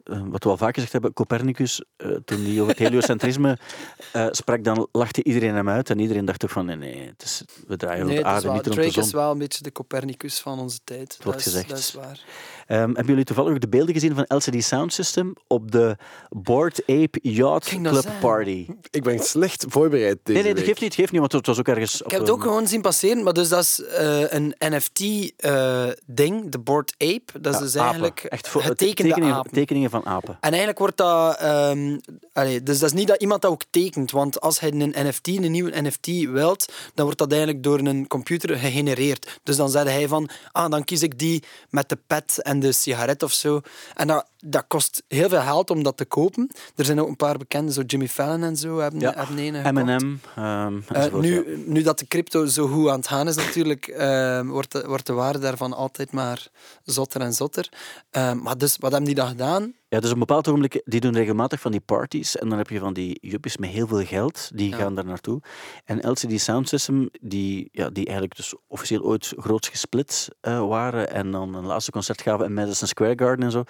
eh, wat we al vaak gezegd hebben, Copernicus, eh, toen hij over het heliocentrisme eh, sprak, dan lachte iedereen hem uit. En iedereen dacht toch van, nee, nee, het is, we draaien Nee, rond de het aarde, niet rond de Drake zon. is wel een beetje de Copernicus van onze tijd. dat is, gezegd. Dat is waar. Ehm, hebben jullie toevallig ook de beelden gezien van LCD Sound System op de Board Ape Yacht Club. Party? Ik ben slecht voorbereid deze Nee, nee, dat geeft niet, geeft niet, want het was ook ergens... Ik heb het ook gewoon zien passeren, maar dus dat is eh, een NFT-ding, de Board Ape. Dat is dus eigenlijk Echt voor, getekende tekeningen, apen. tekeningen van apen. En eigenlijk wordt dat... ehm, allee, dus dat is niet dat iemand dat ook tekent, want als hij een NFT, een nieuwe NFT wilt, dan wordt dat eigenlijk door een computer gegenereerd. Dus dan zei hij van, ah, dan kies ik die met de pet en de sigaret of zo. En dat, dat kost heel veel geld om dat te kopen. Er zijn ook een paar bekenden, zo Jimmy Fallon en zo, hebben, Ja. hebben een. M&M, Eh, nu, nu dat de crypto zo goed aan het gaan is, natuurlijk, ehm, wordt, de, wordt de waarde daarvan altijd maar zotter en zotter. Ehm, maar dus, wat hebben die dan gedaan? Ja, dus op een bepaald ogenblik, die doen regelmatig van die parties en dan heb je van die juppies met heel veel geld, die Ja. gaan daar naartoe. En LCD Sound System, die, ja, die eigenlijk dus officieel ooit groots gesplit eh, waren en dan een laatste concert gaven in Madison Square Garden en zo,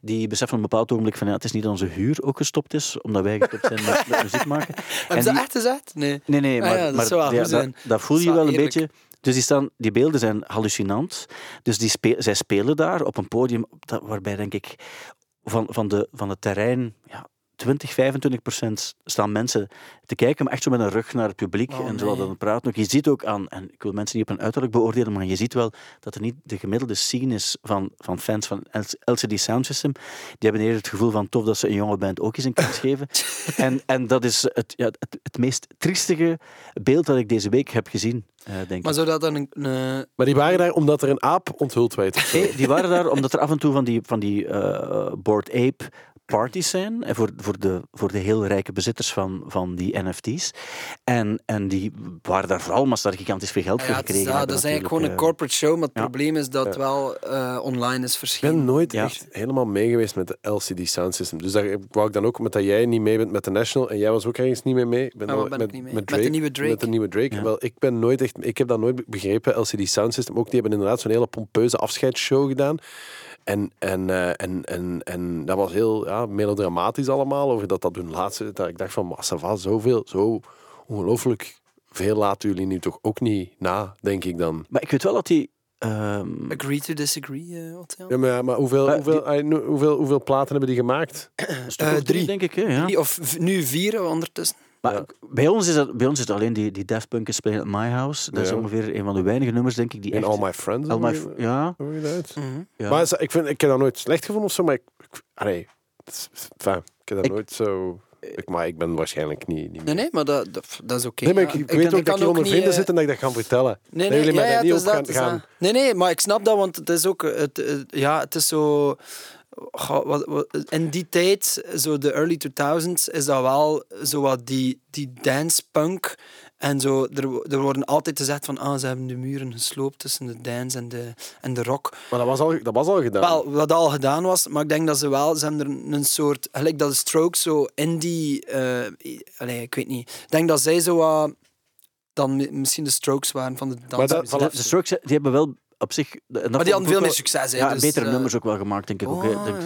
die beseffen op een bepaald ogenblik van ja, het is niet dat onze huur ook gestopt is, omdat wij gestopt zijn met, met muziek maken. Hebben ze die- echt gezegd? Nee. Nee, nee, Ah maar, ja, dat maar ja, dat, dat voel Dat je wel een beetje. Dus die, staan, die beelden zijn hallucinant. Dus die spe- zij spelen daar op een podium dat, waarbij, denk ik, van, van, de, van het terrein ja, 20, 25 procent staan mensen te kijken, maar echt zo met een rug naar het publiek Oh, en zo nee. dan praten. Je ziet ook aan, en ik wil mensen niet op een uiterlijk beoordelen, maar je ziet wel dat er niet de gemiddelde scene is van, van fans van LCD Sound System. Die hebben eerder het gevoel van tof dat ze een jonge band ook eens een kans geven. en, en dat is het, ja, het, het meest triestige beeld dat ik deze week heb gezien, eh, denk Maar ik. zou dat dan een... een- Maar die waren daar omdat er een aap onthuld werd. Nee, die waren daar omdat er af en toe van die, van die eh, Board Ape parties zijn en voor, voor, de, voor de heel rijke bezitters van, van die NFT's. En, en die waren daar vooral ze daar gigantisch veel geld voor ja, gekregen dat, hebben. dat is eigenlijk gewoon een natuurlijk, corporate show, maar het ja. probleem is dat het wel eh, online is Ik verschenen. ben nooit Ja. echt helemaal mee geweest met de LCD Sound System. Dus daar wou ik dan ook met dat jij niet mee bent met de National en jij was ook ergens niet mee mee. Ik ben Ah, nooit- ben ik met, niet mee? Met, Met de nieuwe Drake. Met de nieuwe Drake. Ja. Wel, ik ben nooit echt, ik heb dat nooit begrepen. LCD Sound System ook. Die hebben inderdaad zo'n hele pompeuze afscheidsshow gedaan. En, en, eh, en, en, en dat was heel ja, melodramatisch allemaal, over dat dat hun laatste... Dat ik dacht van, maar ça va, zoveel, zo ongelooflijk veel laten jullie nu toch ook niet na, denk ik dan. Maar ik weet wel dat die... ehm, Agree to disagree, eh Hotel. Ja, maar, maar hoeveel, Maar hoeveel, nu- hoeveel, hoeveel platen hebben die gemaakt? Eh, of drie. denk ik. Hè, ja. Drie Of nu vier ondertussen. Maar Ja. bij, ons is dat, bij ons is het alleen die, die Daft Punk Playing at My House. Dat is ongeveer een van de weinige nummers, denk ik, die echt... All My Friends? All My ja? Mhm. ja. Maar ik, vind, ik heb dat nooit slecht gevonden of zo, maar ik... ik allee, het is- enfin, ik heb dat Ik- nooit zo... Ik, maar ik ben waarschijnlijk niet... niet Nee, nee, maar dat, dat, dat is oké. Nee, maar Ja, ik, ik kan- weet ook dat kan ik hier onder niet, vrienden eh, zit en dat ik dat kan vertellen. Nee, Dat nee, jullie ja, mij ja, daar niet op dat, gaan- gaan- dat. Nee, nee, maar ik snap dat, want het is ook... Het, het- ja, het is zo... Goh, wat, wat- in die tijd, zo de early 2000s, is dat wel zo wat die, die dance punk. En zo, er, er worden altijd gezegd van, ah, ze hebben de muren gesloopt tussen de dance en de, en de rock. Maar dat was al, dat was al gedaan. Wel, wat al gedaan was, maar ik denk dat ze wel, ze hebben er een soort, gelijk dat de Strokes zo indie, eh i- allee, ik weet niet. Ik denk dat zij zo wat, dan mi- misschien de Strokes waren van de dans. dat- de, de Strokes, die hebben wel op zich... en maar die hadden veel meer succes. hè, Ja, dus, betere eh, nummers ook wel gemaakt, denk ik oh,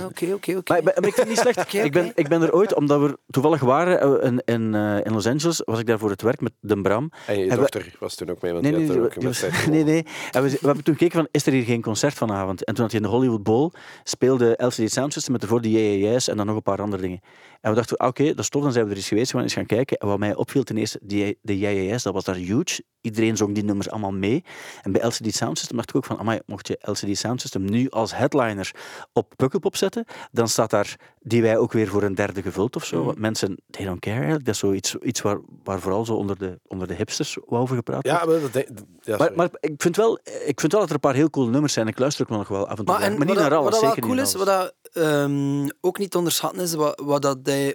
Oké, oké, oké. Maar, maar ik vind het niet slecht. Oké, ik, ben, ik ben er ooit, omdat we toevallig waren eh, in, in, eh, in Los Angeles, was ik daar voor het werk met Den Bram. En je Hebben- dochter was toen ook mee, want Nee, die nee, had nee, ook was- nee, nee. En we, we hebben toen gekeken van, is er hier geen concert vanavond? En toen had je in de Hollywood Bowl, speelde LCD Sound System met ervoor de JJS en dan nog een paar andere dingen. En we dachten, ah, oké, dat is tof, dan zijn we er eens geweest, we gaan eens gaan kijken. En wat mij opviel ten eerste, die, de JJS, dat was daar huge. Iedereen zong die nummers allemaal mee. En bij LCD Sound System dacht ik ook van, amai, mocht je LCD Sound System nu als headliner op Pukkelpop zetten, dan staat daar die wij ook weer voor een derde gevuld of zo. Want mensen, they don't care eigenlijk. Dat is zoiets iets waar, waar vooral zo onder de, onder de hipsters over gepraat wordt. Ja, maar dat ja, Maar, maar ik, vind wel, ik vind wel dat er een paar heel coole nummers zijn. Ik luister ook nog wel af en toe. Maar, en maar niet naar alles. Wat dat wel cool is, wat dat, ook niet te onderschatten is, wat, wat, dat hij,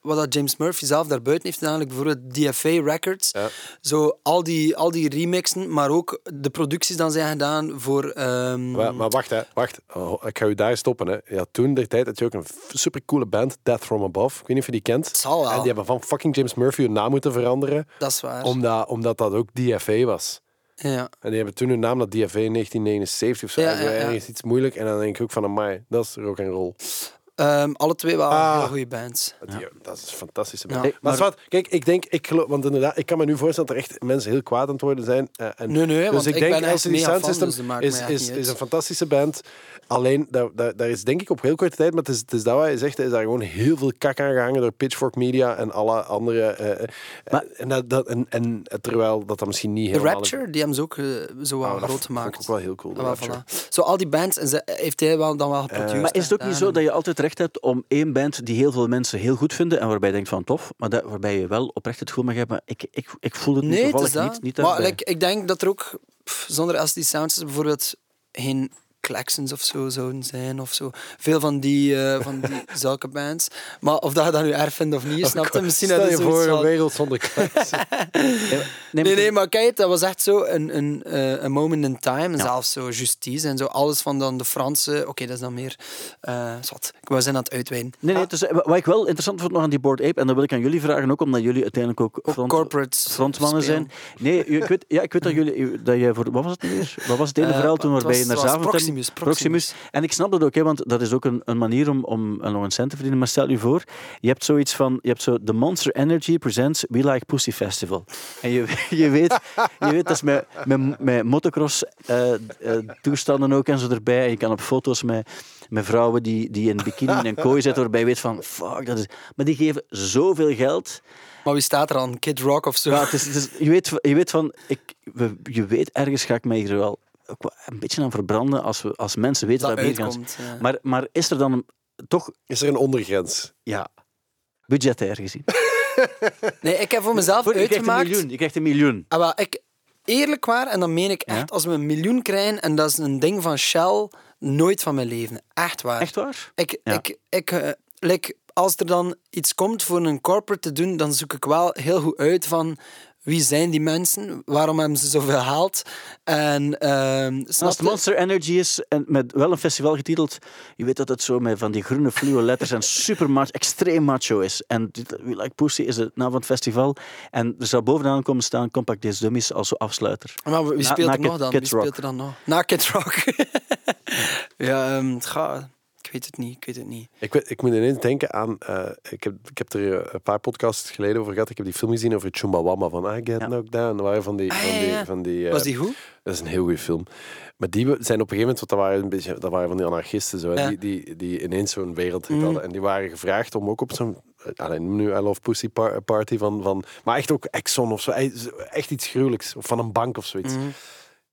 wat dat James Murphy zelf daarbuiten heeft gedaan, like bijvoorbeeld DFA Records. Ja. Zo al die, al die remixen, maar ook de producties dan zijn gedaan voor... ehm, Maar, maar wacht, hè, wacht. Oh, ik ga u daar stoppen. Hè. Ja, toen der tijd had je ook een supercoole band, Death From Above. Ik weet niet of je die kent. Het zal wel. En die hebben van fucking James Murphy hun naam moeten veranderen, dat is waar. omdat, omdat dat ook DFA was. Ja. En die hebben toen hun naam naar DFA in 1979 of zo. Ja, Ja. Ergens iets moeilijk. En dan denk ik ook van, amai, dat is rock and roll. Ehm, alle twee wel Ah. heel goede bands. Die- Dat is een fantastische Ja. band. Hey, maar, maar- zwart, kijk, ik denk, ik geloof, want inderdaad, ik kan me nu voorstellen dat er echt mensen heel kwaad aan het worden zijn. eh, en Nee, nee, dus want ik ik denk ben mega Sound fan, System dus dat maakt is, is, is een fantastische band. Alleen, daar, daar, daar is denk ik op heel korte tijd, maar het is, het is dat wat je zegt, er is daar gewoon heel veel kak aan gehangen door Pitchfork Media en alle andere. eh, eh, Maar- en, dat, dat, en, en terwijl dat dat misschien niet De helemaal... Rapture, die hebben ze ook zo wel Oh, dat groot vond ik gemaakt. ook wel heel cool. de Ah, voilà. Zo al die bands en ze, heeft hij wel dan wel geproduceerd. Maar is het ook niet zo dat je altijd recht hebt om één band die heel veel mensen heel goed vinden en waarbij je denkt van tof, maar dat, waarbij je wel oprecht het gevoel mag hebben, ik, ik, ik voel het Nee, het toevallig is dat. niet, niet maar like, ik denk dat er ook pff, zonder LCD Sounds bijvoorbeeld geen Klaxons of zo zouden zijn of zo. Veel van die, eh, van die zulke bands. Maar of dat je dat nu erg vindt of niet, snap je? Misschien Stel dat je voor een van- wereld zonder klas. Nee, nee, maar kijk, dat was echt zo een, een, eh, een moment in time. Ja. zelfs zo justice en zo. Alles van dan de Franse... Oké, dat is dan meer... eh zat. We zijn aan het uitweiden. Nee, nee, dus, wat ik wel interessant vond nog aan die Board Ape, en dat wil ik aan jullie vragen ook, omdat jullie uiteindelijk ook, front- frontmannen spelen. zijn. Nee, ik weet, ja, ik weet dat jullie, dat jij voor, wat was het nu weer? Wat was het ene Eh, verhaal toen was- je naar het Proximus, Proximus. En ik snap dat ook, hè, want dat is ook een, een manier om, om nog een cent te verdienen. Maar stel je voor, je hebt zoiets van, je hebt zo The Monster Energy presents We Like Pussy Festival. En je, je, weet, je weet, dat is met, met, met motocross eh, eh, toestanden ook en zo erbij. En je kan op foto's met, met vrouwen die, die in bikini in een kooi zitten, waarbij je weet van, fuck, dat is... Maar die geven zoveel geld. Maar wie staat er aan? Kid Rock of zo? Ja, het is, het is- je, weet, je weet van, ik, je weet, ergens ga ik mij hier wel een beetje aan verbranden als, we, als mensen weten dat gaan uitkomt. ja. maar, maar is er dan een- toch, Is er een ondergrens? ja, budgetair gezien? Nee, ik heb voor mezelf Voor- je krijgt een uitgemaakt... miljoen. Je krijgt een miljoen. Ah, wel, ik, eerlijk waar, en dan meen ik echt, Ja? als we een miljoen krijgen, en dat is een ding van Shell, nooit van mijn leven. Echt waar. Echt waar? Ik, Ja. ik, ik, eh, like, als er dan iets komt voor een corporate te doen, dan zoek ik wel heel goed uit van wie zijn die mensen, waarom hebben ze zoveel haald. En het je? Monster Energy is, en met wel een festival getiteld, je weet dat het zo met van die groene fluo letters en super macho, extreem macho is. En We Like Pussy is de naam van het festival. En er zou bovenaan komen staan Compact Disc Dummies als afsluiter. Maar wie speelt na er nog dan? Kids wie speelt er dan nog? Na Kid Rock. Ja, ehm, het gaat- ik weet het niet, ik weet het niet. Ik, weet- ik moet ineens denken aan... eh, ik, heb, ik heb er eh, een paar podcasts geleden over gehad. Ik heb die film gezien over Chumbawamba van I Get Ja. Knocked Down. Dat waren van die... Ah, van die, ja. van die eh, Was die goed? Dat is een heel goede film. Maar die zijn op een gegeven moment, want dat waren, een beetje, dat waren van die anarchisten, zo, die, die, die ineens zo'n wereld Mm. hadden. En die waren gevraagd om ook op zo'n, alleen nu I Love Pussy par- party van, van, maar echt ook Exxon of zo, eh, echt iets gruwelijks, of van een bank of zoiets. Mhm.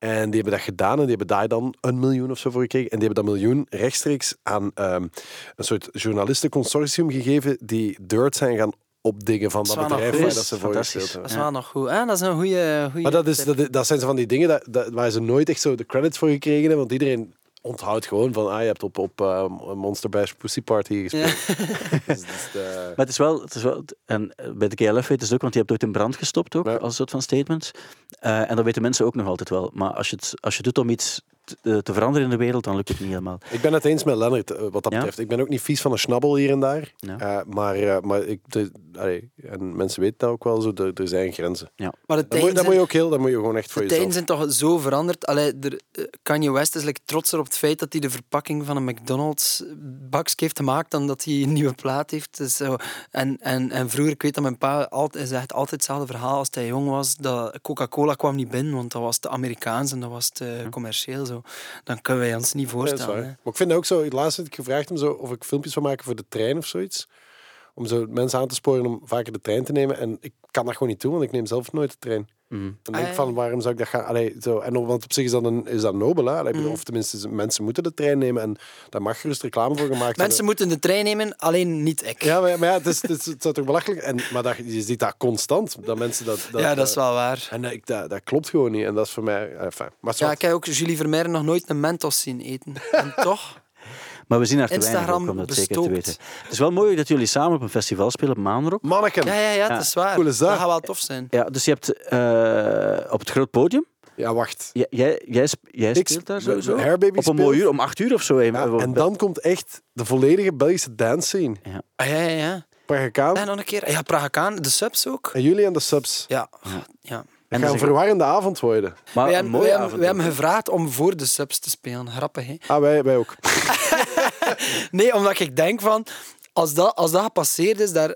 En die hebben dat gedaan en die hebben daar dan een miljoen of zo voor gekregen. En die hebben dat miljoen rechtstreeks aan ehm, een soort journalistenconsortium gegeven die dirt zijn gaan opdingen van dat bedrijf waar dat ze voor gespeeld hebben. Dat is wel nog goed. hè? Dat is een goede. Maar dat, is, dat, dat zijn zo van die dingen dat, dat, waar ze nooit echt zo de credits voor gekregen hebben. Want iedereen onthoudt gewoon van, ah, je hebt op, op eh, Monster Bash Pussy Party gespeeld. Dus, dus, eh, Maar het is wel, het is wel en bij de KLF weten ze het ook, want die hebt ooit in brand gestopt ook, Ja. als een soort van statement. Eh, en dat weten mensen ook nog altijd wel. Maar als je het, als je het doet om iets te, te veranderen in de wereld, dan lukt het niet helemaal. ik ben het eens met Lennart eh, wat dat Ja? betreft. Ik ben ook niet vies van een schnabbel hier en daar. Ja. Eh, maar eh, maar ik, de, allee, en mensen weten dat ook wel zo, er, er zijn grenzen. Maar de Dat moet, tijden dat moet je ook heel, dat moet je gewoon echt voor de tijden jezelf. zijn toch zo veranderd. Allee, er, eh, Kanye West is like, trotser op het feit dat hij de verpakking van een McDonald's bakje heeft gemaakt dan dat hij een nieuwe plaat heeft. Dus zo. en, en, en vroeger, ik weet dat mijn pa altijd, zegt altijd hetzelfde verhaal als hij jong was. Dat Coca-Cola kwam niet binnen, want dat was te Amerikaans en dat was te commercieel. Zo. Dan kunnen wij ons niet voorstellen. Maar ik vind dat ook zo. Laatst had ik gevraagd hem zo of ik filmpjes wil maken voor de trein of zoiets. Om zo mensen aan te sporen om vaker de trein te nemen. En ik kan dat gewoon niet doen, want ik neem zelf nooit de trein. Mhm. Dan denk Ah, ik ja. van, waarom zou ik dat gaan... Allee, zo, en op- want op zich is dat, een, is dat nobel, hè? Allee, Mhm. Of tenminste, mensen moeten de trein nemen. En daar mag gerust reclame voor gemaakt Mensen moeten de trein nemen, alleen niet ik. Ja, maar, maar ja, het is, het is, het is toch belachelijk. En, maar dat, je ziet dat constant, dat mensen dat... dat ja, dat is eh, wel waar. En ik, dat, dat klopt gewoon niet. En dat is voor mij... eh, Enfin, maar Ja, ik heb ook Julie Vermeijren nog nooit een Mentos zien eten. En toch? Maar we zien haar te weinig Instagram ook, om dat zeker te weten. Het is wel mooi dat jullie samen op een festival spelen, op Maanrock. Manneken! Ja, ja, ja, Ja. dat is waar. Coole zaak. Dat gaat wel tof zijn. Ja, dus je hebt eh, op het groot podium, Ja, wacht. jij, jij, speelt daar sowieso. Hairbaby Op een mooi uur, om acht uur of zo. Ja, en dan komt echt de volledige Belgische dance scene. Ah, ja, ja, ja. En nog een keer. Ja, Prahakaan, de subs ook. en jullie en de subs. Ja, ja. Het gaat een verwarrende avond worden. Maar We een hebben, mooie we, hebben, avond we hebben ook. gevraagd om voor de subs te spelen. Grappig, hè? Ah, wij, wij ook. Nee, omdat ik denk van... Als dat, als dat gepasseerd is, daar...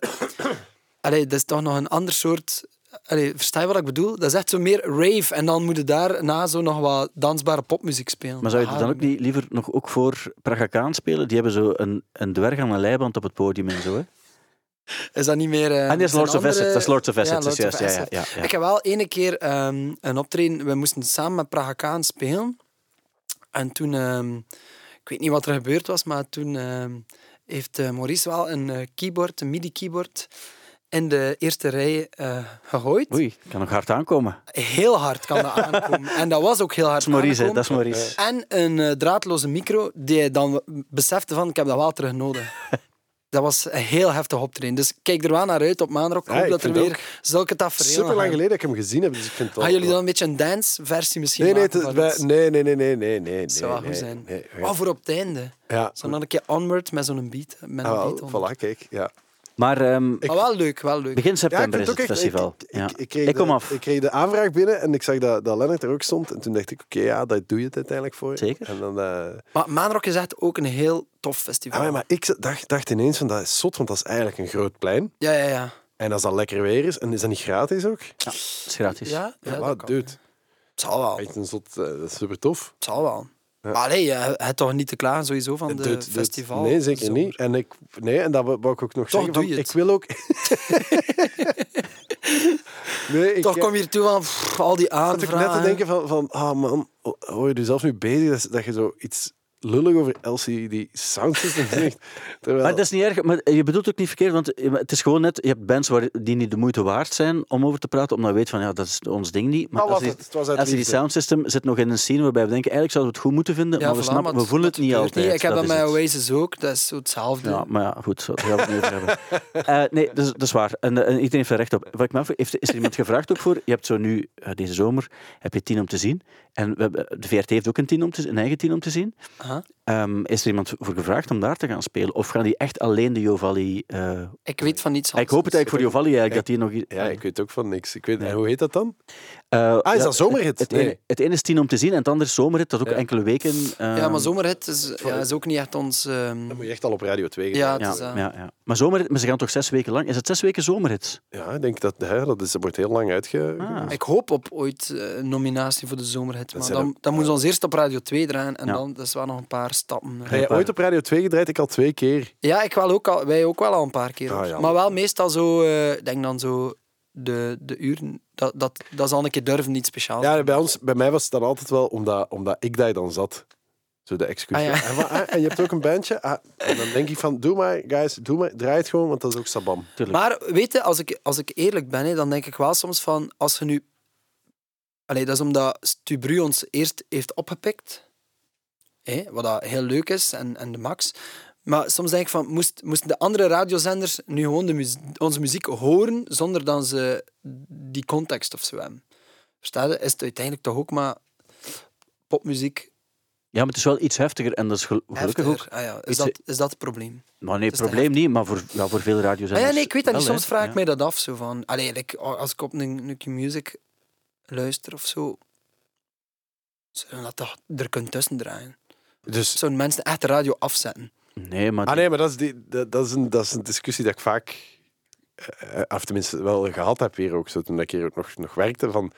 Allee, dat is toch nog een ander soort... Allee, versta je wat ik bedoel? Dat is echt zo meer rave. En dan moet je daarna zo nog wat dansbare popmuziek spelen. Maar zou je Ah, dan ook niet liever nog ook voor Praga spelen? Die hebben zo een, een dwerg aan een leiband op het podium en zo. Hè? Is dat niet meer... eh, en die is Lords of andere- Assets. Dat is Lords of. Ja, juist, ja, ja, ja, ja. Ik heb wel ene keer ehm, een optreden. We moesten samen met Prahakaan spelen. En toen, ehm, ik weet niet wat er gebeurd was, maar toen ehm, heeft eh, Maurice wel een eh, keyboard, een MIDI-keyboard, in de eerste rij eh, gegooid. Oei, kan nog hard aankomen. Heel hard kan dat aankomen. En dat was ook heel hard Dat is Maurice, hè, aangekomen. dat is Maurice. En een draadloze micro, die hij dan besefte van, ik heb dat wel terug nodig. Dat was een heel heftig optreden. Dus kijk er wel naar uit op maandag. Ik hoop dat er weer zulke tafereelen Super lang geleden dat ik hem gezien heb, dus ik vind. Gaan jullie dan een beetje een dance-versie misschien Nee, nee, maken? nee, nee, nee, nee, nee, nee. Dat zou wel nee, goed zijn. nee, Oh, voor op het einde. Ja, Zo dan een keer onward met zo'n beat. Met een ah, beat wel, onder. voilà, kijk. Ja. Maar ehm, Maar wel leuk, wel leuk. begin Ja, september is het echt... festival. Ik, ja. ik, ik, kreeg Ik kom de, af. Ik kreeg de aanvraag binnen en ik zag dat, dat Lennart er ook stond. En toen dacht ik, oké, ja, dat doe je het uiteindelijk voor. Zeker. En dan... eh, Maar Maanrock is echt ook een heel tof festival. Ah, maar- maar ik dacht, dacht ineens van dat is zot, want dat is eigenlijk een groot plein. Ja, ja, ja. En als dat lekker weer is, en is dat niet gratis ook? Ja, het is gratis. Ja, ja, Ja, dat kan. dude. Het zal wel. Echt een zot, eh, dat is super tof. Het zal wel. Maar allee, je hebt toch niet te klagen sowieso van de festival? Nee, zeker zomer. niet. En, ik, nee, en dat wou ik ook nog Toch zeggen. doe van, je het. Ik wil ook... nee, ik, Toch kom je hier toe van pff, al die had ik net te aanvragen. denken van, van ah man, hoor je er zelf nu bezig dat, dat je zo iets lullig over LCD soundsystems zegt. Terwijl, Maar dat is niet erg. Maar je bedoelt ook niet verkeerd, want het is gewoon net... Je hebt bands waar, die niet de moeite waard zijn om over te praten, omdat je weet van, ja, dat is ons ding niet. Maar Ah, als was die, sound system zit nog in een scene waarbij we denken, eigenlijk zouden we het goed moeten vinden, Ja, maar we, voilà, snappen, maar we voelen het dat niet altijd. Ik heb dat is met. Oasis ook. Dat is zo hetzelfde. Ja, maar ja, goed, zo, daar gaan we het niet over hebben. Eh, nee, dat is, dat is waar. En, eh, en iedereen heeft er recht op. Wat ik me heeft, is er iemand gevraagd ook voor? Je hebt zo nu, eh, deze zomer, heb je tien om te zien. En we hebben, de VRT heeft ook een, tien om te, een eigen tien om te zien. Aha. Ehm, is er iemand voor gevraagd om daar te gaan spelen? Of gaan die echt alleen de Jovalli... eh, Ik weet van niets ik hoop het eigenlijk voor Jovalli eigenlijk, dat die nog... Ja, ik weet ook van niks. Ik weet, Nee. hoe heet dat dan? Eh, Ah, is ja, dat zomerhit? Het, Nee. ene, het ene is tien om te zien en het andere is zomerhit, dat ook Ja. enkele weken... eh, ja, maar zomerhit is, ja, is ook niet echt ons... ehm, Dan moet je echt al op Radio 2 gaan. ja, Ja, is, eh, ja, ja. Maar, zomerhit, maar ze gaan toch zes weken lang? Is het zes weken zomerhit? Ja, ik denk dat hè, dat, is, dat wordt heel lang uitge... Ah. Ik hoop op ooit eh, een nominatie voor de zomerhit. Maar dan, dan moeten ze ons eerst op Radio 2 draaien en Ja. dan dat is wel nog een paar stappen. Heb je ooit op Radio 2 gedraaid? Ik al twee keer. Ja, ik wel ook al, wij ook wel al een paar keer. Ah. Maar wel meestal zo, eh, ik denk dan zo de, de uren. Dat, dat, dat zal een keer durven, niet speciaal. Ja, bij, ons, bij mij was het dan altijd wel omdat, omdat ik daar dan zat. Zo de excuus. Ah, ja. en, en je hebt ook een bandje. Ah, en dan denk ik van, doe maar, guys, doe maar. Draai het gewoon, want dat is ook sabam. Tuurlijk. Maar weet je, als ik, als ik eerlijk ben, hè, dan denk ik wel soms van, als je nu... Allee, dat is omdat Stubru ons eerst heeft opgepikt. Hè, wat dat heel leuk is, en, en de max. Maar soms denk ik van, moest, moesten de andere radiozenders nu gewoon de onze muziek horen, zonder dat ze die context of zo hebben? Versta je? Is het uiteindelijk toch ook maar popmuziek Ja, maar het is wel iets heftiger en dat is gel- gelukkig ook. heftiger? Ah, ja. Is, dat, is dat het probleem? Maar nee, te probleem niet, maar voor, ja, voor veel radio's. Ah, ja, nee, ik weet dat niet. Soms vraag ik Ja. mij dat af. Zo van, allee, like, als ik op een, een music luister of zo, zouden dat toch er kunnen tussen draaien. Dus, Zouden mensen echt de radio afzetten? Nee, maar ah nee, maar dat is, die, dat, dat is, een, dat is een discussie dat ik vaak, eh, of tenminste wel gehad heb hier ook, zo, toen ik hier ook nog, nog werkte, van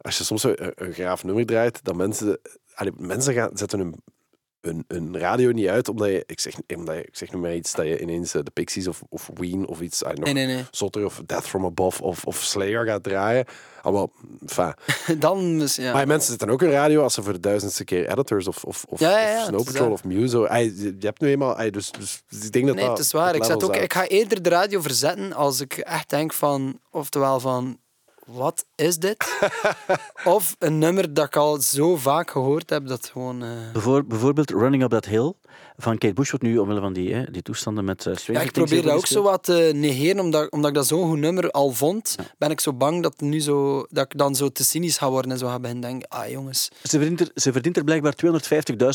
als je soms een, een graaf nummer draait, dan mensen, allee, mensen gaan, zetten hun, hun, hun radio niet uit, omdat je, ik zeg, omdat je, ik zeg nu maar iets, dat je ineens eh, de Pixies of, of Ween of iets, allee, nog Nee, nee, nee. zotter of Death From Above of, of Slayer gaat draaien. Allemaal, enfin. Dan is, ja. Maar mensen zetten ook een radio als ze voor de duizendste keer Editors of, of, of, Ja, ja, of Snow Patrol of Muso. Je hebt nu eenmaal... dus, dus, dus ik denk dat nee, dat... het is waar. Ik, zet levels ook, uit. ik ga eerder de radio verzetten als ik echt denk van, oftewel van, wat is dit? of een nummer dat ik al zo vaak gehoord heb dat gewoon... eh, Bijvoor- bijvoorbeeld Running Up That Hill van Kate Bush wordt nu omwille van die, hè, die toestanden met uh, Ja, ik probeer dat ook zo wat te negeren, omdat, omdat ik dat zo'n goed nummer al vond. Ben ik zo bang dat, nu zo, dat ik dan zo te cynisch ga worden en zo ga beginnen denken, ah jongens. Ze verdient, er, ze verdient er blijkbaar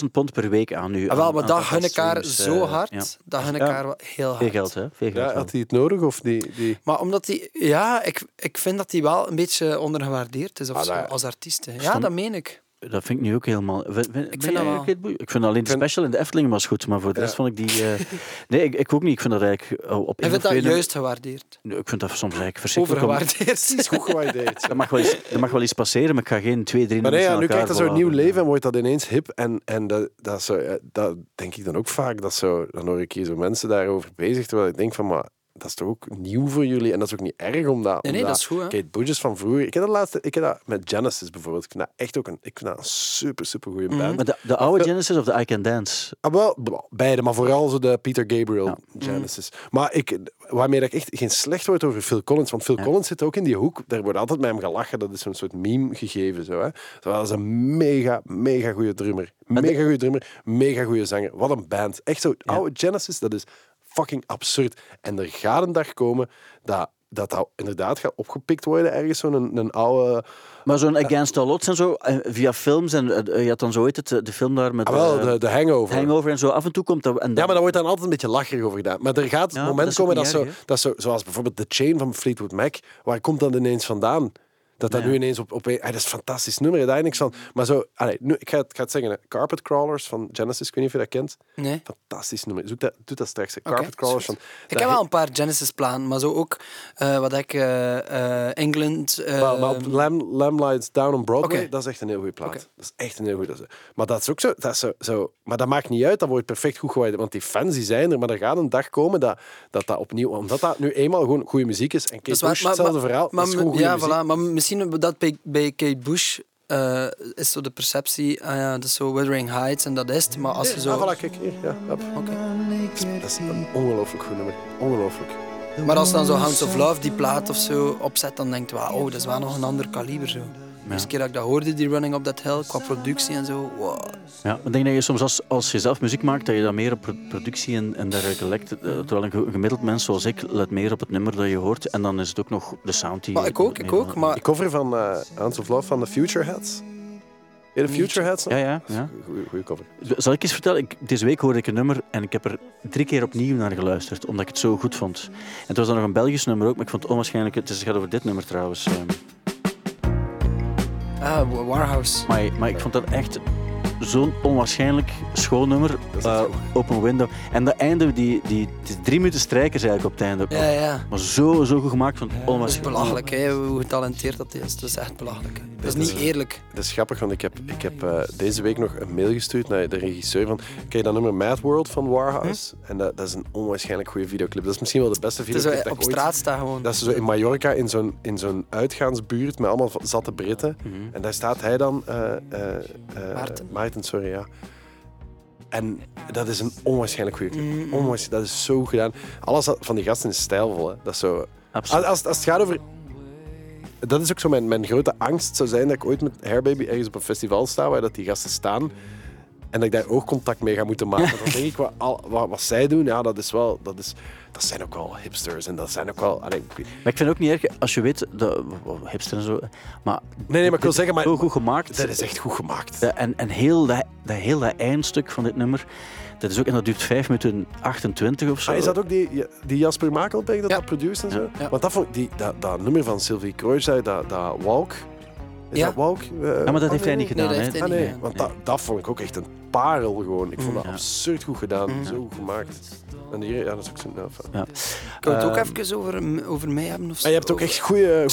250.000 pond per week aan nu. Ah, wel, maar aan- dat gun ik haar streams, zo eh, hard. ja. Dat gun ik Ja. haar wel heel hard. Veel geld, hè? Veel geld. Ja, had hij het nodig? Of die, die... Maar omdat hij, ja, ik, ik vind dat hij wel een beetje ondergewaardeerd is of Ah, zo, als artiest. Ja, dat meen ik. Dat vind ik nu ook helemaal. Vind, vind, dat wel. Ik vind alleen de special in de Efteling was goed, maar voor de Ja. rest vond ik die. eh, nee, ik, ik ook niet. Ik vind dat eigenlijk eh, op Ik één vind dat juist gewaardeerd. nummer- Ik vind dat soms eigenlijk verschrikkelijk. om- Overgewaardeerd. is goed gewaardeerd. Dat mag, wel eens, dat mag wel eens passeren, maar ik ga geen twee, drie Maar nee, ja, nu krijgt dat zo'n nieuw leven en wordt dat ineens hip. En, en dat, dat, zo, dat denk ik dan ook vaak. Dat zo, dan hoor ik hier zo mensen daarover bezig. Terwijl ik denk van, maar dat is toch ook nieuw voor jullie? En dat is ook niet erg omdat... Nee, nee, omdat dat is goed. Hè? Kate van vroeger. Ik heb dat laatste, ik heb dat met Genesis bijvoorbeeld. Ik vind dat echt ook een, ik vind dat een super, super goede Mhm. band. Maar de, de oude Genesis of de I Can Dance? Ah, wel, beide, maar vooral zo de Peter Gabriel Ja. Genesis. Maar ik, waarmee dat ik echt geen slecht woord over Phil Collins, want Phil Ja. Collins zit ook in die hoek. Daar wordt altijd met hem gelachen. Dat is zo'n soort meme gegeven. Zo, hè. Zo, dat is een mega, mega goede drummer. De- Mega goede drummer, mega goede zanger. Wat een band. Echt zo, Ja. oude Genesis, dat is fucking absurd. En er gaat een dag komen dat dat, dat inderdaad gaat opgepikt worden ergens, zo'n een, een oude... Maar zo'n Against All Odds en zo, eh, via films. En eh, je had dan zo heet het, de film daar met Ah, wel, de, de hangover. Hangover en zo. Af en toe komt dat. En Ja, maar daar wordt dan altijd een beetje lacherig over gedaan. Maar er gaat Ja, maar moment dat komen dat, zo, dat zo, zoals bijvoorbeeld de Chain van Fleetwood Mac, waar komt dat ineens vandaan? Dat dat Ja. nu ineens op, op ah, dat is een fantastisch nummer, daar niks van. Maar zo, allee, nu, ik ga het, ik ga het zeggen, hè. Carpet Crawlers van Genesis, ik weet niet of je dat kent. Nee. Fantastisch nummer. Zoek dat, doe dat straks. hè. Carpet Crawlers van... Ik heb he- wel een paar Genesis-plannen, maar zo ook eh, wat ik eh, eh, England. maar, maar op Lamb, Lamb Lies Down on Broadway, dat is echt een heel goede plaat. Dat is echt een heel goede. Maar dat is ook zo, dat is zo, zo. Maar dat maakt niet uit, dat wordt perfect goed gewaardeerd. Want die fans die zijn er, maar er gaat een dag komen dat dat, dat opnieuw... Omdat dat nu eenmaal gewoon goede muziek is. En Kate dat is waar, Bush, hetzelfde verhaal. Maar, dat is gewoon goede ja, muziek. voilà, maar misschien dat bij, bij Kate Bush eh, is zo de perceptie, ah ja, dat is zo Wuthering Heights en dat is het. Maar als je Ja, zo... ah, voilà, kijk hier. Ja. Dat is een ongelooflijk goed nummer. Ongelooflijk. Maar als dan zo Hounds of Love, die plaat of zo, opzet, dan denkt je oh, dat is wel nog een ander kaliber zo. De eerste keer dat ik dat hoorde, die Running Up That Hill, qua productie en zo, wow. Ja, ik denk dat je soms als, als je zelf muziek maakt, dat je dan meer op pro- productie en, en dergelijke lekt. Eh, Terwijl een ge- gemiddeld mens zoals ik let meer op het nummer dat je hoort. En dan is het ook nog de sound die... Maar ik ook, ik ook, maar... Die cover van uh, Hands of Love van de Future Heads. Je de Future Heads? Ja, ja, ja. Goeie, cover. Zal ik eens vertellen? Ik, deze week hoorde ik een nummer en ik heb er drie keer opnieuw naar geluisterd, omdat ik het zo goed vond. En het was dan nog een Belgisch nummer ook, maar ik vond het onwaarschijnlijk... Het gaat over dit nummer trouwens. Ah, Wa- Warhouse. Maar, maar ik vond dat echt zo'n onwaarschijnlijk schoon nummer. is eh, open window. En dat einde, die, die, die drie minuten strijkers eigenlijk op het einde. Ja, ja. Maar zo, zo goed gemaakt. Van Dat is onwaarschijnlijk. belachelijk, hè, hoe getalenteerd dat is. Dat is echt belachelijk. Dat is niet eerlijk. Dat is grappig, want ik heb, ik heb eh, deze week nog een mail gestuurd naar de regisseur van... Ken je dat nummer Mad World van Warhouse? En dat, dat is een onwaarschijnlijk goede videoclip. Dat is misschien wel de beste Het is videoclip dat op ik ooit- straat staan gewoon. Dat is zo in Mallorca, in zo'n, in zo'n uitgaansbuurt met allemaal zatte Britten. Mhm. En daar staat hij dan... eh, eh, eh, Maarten. Sorry, ja. En dat is een onwaarschijnlijk goede clip. Mm. Dat is zo gedaan. Alles van die gasten is stijlvol. Hè. Dat is zo... Absoluut. Als, als, als het gaat over... Dat is ook zo mijn, mijn grote angst zou zijn dat ik ooit met Hairbaby ergens op een festival sta waar dat die gasten staan en dat ik daar oogcontact mee ga moeten maken. Dan denk ik, wat, al, wat, wat zij doen, ja, dat is wel... Dat, is, dat zijn ook wel hipsters en dat zijn ook wel... allee, ik weet- Maar ik vind het ook niet erg als je weet, de, hipster en zo. Maar, nee, nee, maar ik wil zeggen, maar zo goed gemaakt. dat is echt goed gemaakt. En, en heel, dat, dat, heel dat eindstuk van dit nummer, dat, is ook, en dat duurt 5 minuten 28 of zo. Maar is dat ook die, die Jasper Makelberg dat Ja. dat produceert en zo? Ja. Want dat, vond, die, dat, dat nummer van Sylvie Kreutzer, dat, dat Walk... Is Ja. dat Walk? Ja, maar dat heeft hij nee, niet nee. gedaan. dat Ah, nee, gedaan. want dat, dat vond ik ook echt een parel gewoon. Ik vond dat Ja. absurd goed gedaan, Mm. zo goed gemaakt. En hier, ja, dat is ook zo'n... Ja, Ja. Ik wil het ook Ehm, even over, over mij hebben. Of zo. Maar je hebt ook echt goede...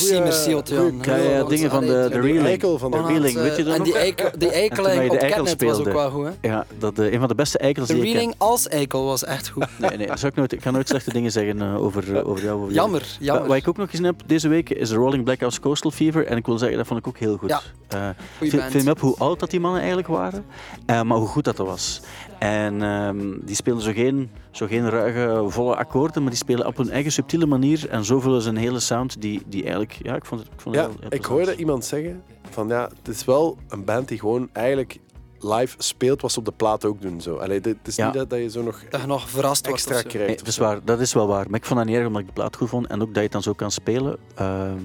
Dingen van de, de reeling. eikel van de... Reeling, weet je dat En nog? die, eikel, die eikeling de op eikel Catnet was ook speelde. wel goed. Hè? Ja, dat, een van de beste eikels De die ik ken. reeling als eikel was echt goed. Nee, nee, dat zou ik, nooit, ik ga nooit slechte dingen zeggen eh, over, eh, over jou. Over jou. Jammer, Wat, jammer. wat ik ook nog gezien heb deze week is de Rolling Blackouts Coastal Fever. En ik wil zeggen, dat vond ik ook heel goed. Ja. Eh, band. viel me op hoe oud dat die mannen eigenlijk waren, maar hoe goed dat, dat was. En ehm, die spelen zo geen, zo geen ruige, volle akkoorden, maar die spelen op hun eigen subtiele manier. En zo vullen ze een hele sound die, die eigenlijk... Ja, ik vond het, ik vond het Ja, heel, heel ik hoorde iemand zeggen van ja, het is wel een band die gewoon eigenlijk live speelt wat ze op de plaat ook doen. Zo. Allee, het is Ja. niet dat, dat je zo nog Dat je nog verrast extra krijgt. Nee, dat, is waar, dat is wel waar. Maar ik vond dat niet erg omdat ik de plaat goed vond. En ook dat je het dan zo kan spelen. Ehm,